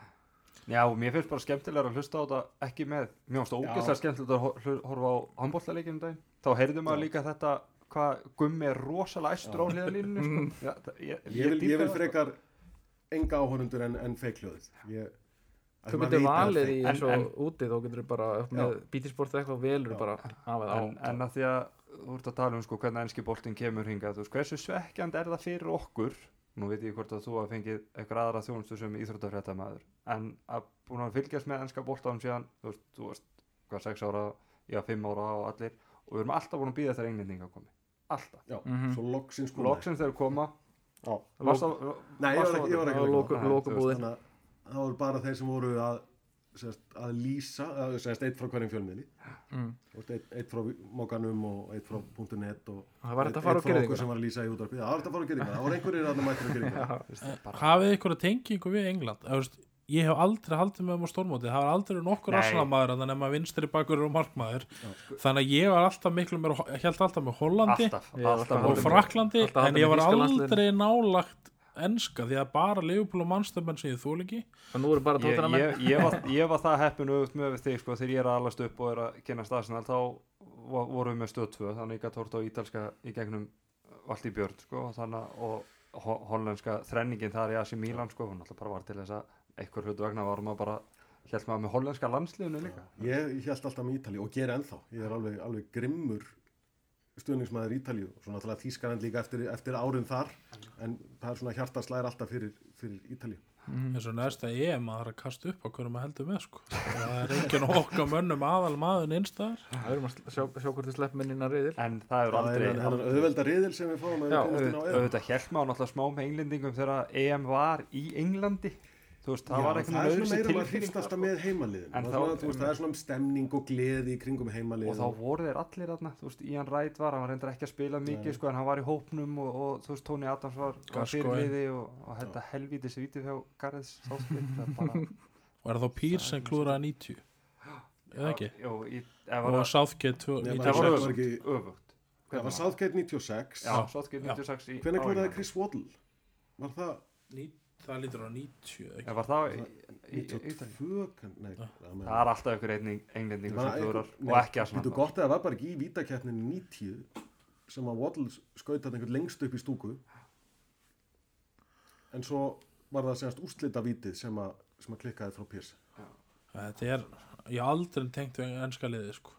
Já, mér finnst bara skemmtilega að hlusta á þetta ekki með, mér finnst það ógeðslega skemmtilegt að hor- horfa á handbóltaleikinu daginn. Þá heyrðum maður líka þetta hvað gummi er rosalega æstur á hliðalínu sko. Já, það- ég, Ég ég vil það, frekar enga áhörundur en, en feikljóðið ég, að þú að valið í En- eins og en- úti þá getur þú bara með bítisport eða eitthvað velur bara af eða á en, en að því að þú ert að tala um sko, hvernig ennski boltinn kemur hingað þú veist, hversu svekkjand er það fyrir okkur? Nú veit ég hvort að þú hafa fengið eitthvað aðra þjónustu sem íþróttafréttamaður en að búin að fylgjast með ennska boltanum síðan þú veist, þú veist, hvað, 6 ára já, 5 ára og allir og við erum alltaf búin að býða þegar englendinga komi. Alltaf, Já, Mhm. svo loksins loksins þegar koma Já. varst að, Nei, ég var ekki, ég var ekki Á að það voru bara þeir sem voru að, sérst, að lýsa, að, sérst, eitt frá hverjum fjölmiðli. Mm. Eitt, eitt frá Moganum og eitt frá .net og það var eitt, þetta að fara á eitt frá okkur sem var að lýsa í útvarpið. Það var þetta að fara á gerðinguna, það voru einhverjir að það mættir á gerðinguna hafið ykkur að tengingu við England ég hef aldrei haldið með um á stórmóti það var aldrei nokkur þannig að maður vinstri bakur og markmaður. Þannig að ég var alltaf miklu mér held alltaf með Hollandi alltaf, alltaf og. Fraklandi Alltaf en ég var aldrei nálagt enska því að bara Liverpool og mannstöfn sem ég þól ekki. Og nú eru bara ég, ég, ég, var, ég var það heppin auðvitað með við þig sko, þegar ég er að alast upp og er að kynna staðsynal þá vo- vorum við með stöð 2 þannig ég gæti hort á ítalska í gegnum allt í björn sko, þannig og ho hollenska þrenningin þar í Asi Milan sko, hún alltaf bara var til þess að einhver hlutu vegna varum að bara held maður með hollenska landsliðinu líka. Ég held alltaf með Ítali og ger ennþá. Ég er alveg, alveg grimmur stuðningsmaður Ítalíu og svo náttúrulega Þískaland líka eftir, eftir árin þar en það er svona hjarta slæðir alltaf fyrir, fyrir Ítalíu eins og næsta EM að það er að kasta upp á hverju maður heldur með sko. það er enginn okkar mönnum aðal maður einstæðar við erum að sl- sjá, sjá hvort þið slepp minninar reyðil en það er Það er aldrei auðvelda riðil sem við fáum að á auðvitað held maður náttúrulega smá með englendingum þegar EM var í Englandi veist, það Já, var eitthvað það er svona meira maður alltaf sko. með heimaliðin En það, þú veist, það er svona stemning og gleði í kringum heimaliðin og þá voru þeir allir þarna, þú veist, Ian Wright var hann var reyndar ekki að spila mikið, sko, en hann var í hópnum og, og þú veist, Tony Adams var, fyrirliði og, og þetta helvítis vítið hjá Gareth Southgate það bara, og er þá Pír sem klúraði 90 eða ekki? Jó, í, ef og Southgate það var 96 var öfugt, það var Southgate 96 já, Southgate Já. 96 í hvernig klúraði. Chris Waddle? Var það það lítur á 90 ekki? Var það í, í, í, í, 92 kann- nei, Já. það Það er alltaf einhver- og ekki að svona gott eða var bara ekki í vítakeppninu 90 sem að Waddle skaut hann einhvern lengst upp í stúku en svo var það semast úrslita vítið sem að, sem að klikkaði frá Pierce þetta er, ég aldrei tengt við ennska liði sko.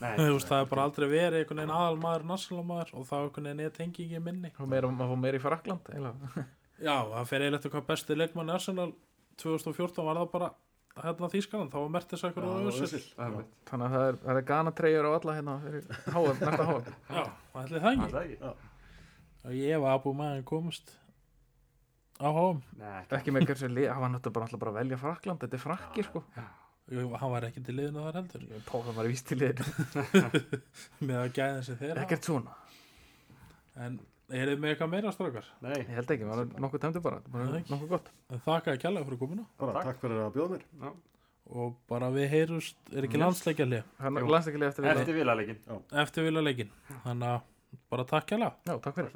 Nei, Þú veist, það er bara aldrei verið einhvern veginn aðalmaður nassálamaður og þá einhvern veginn er tengingin minni og meira, maður fór meira í Frakland. Já, það fer eiginlega hvað besti leikmann í Arsenal 2014 var það bara hérna Þýskaland, þá var Mertes Já, eitthvað það og Össil þannig að það er, það er gana treyjur á alla hérna fyrir HM, næsta HM já, ætli það ekki. Það er ekki og ég var Abu Maðin komist á háum Nei, ekki með hversu lið, hann var náttúrulega bara að velja Frakland, þetta er frakki sko. Hann var ekki til liðinu þar heldur. Póðan var víst til liðinu, með að gæðin sem þeir hafa. ekkert svona. En er þið með eitthvað meira strákar? Nei, ég held ekki, maður er nokkuð tæmdi bara, bara nokkuð gott. En þakka að kjalla fyrir komuna. Bara Takk. takk fyrir að bjóða mér. Já. og bara við heyrust, er ekki Jú. er landsleikilega eftir, eftir eftir leikin þannig að bara takk kjalla já, takk fyrir.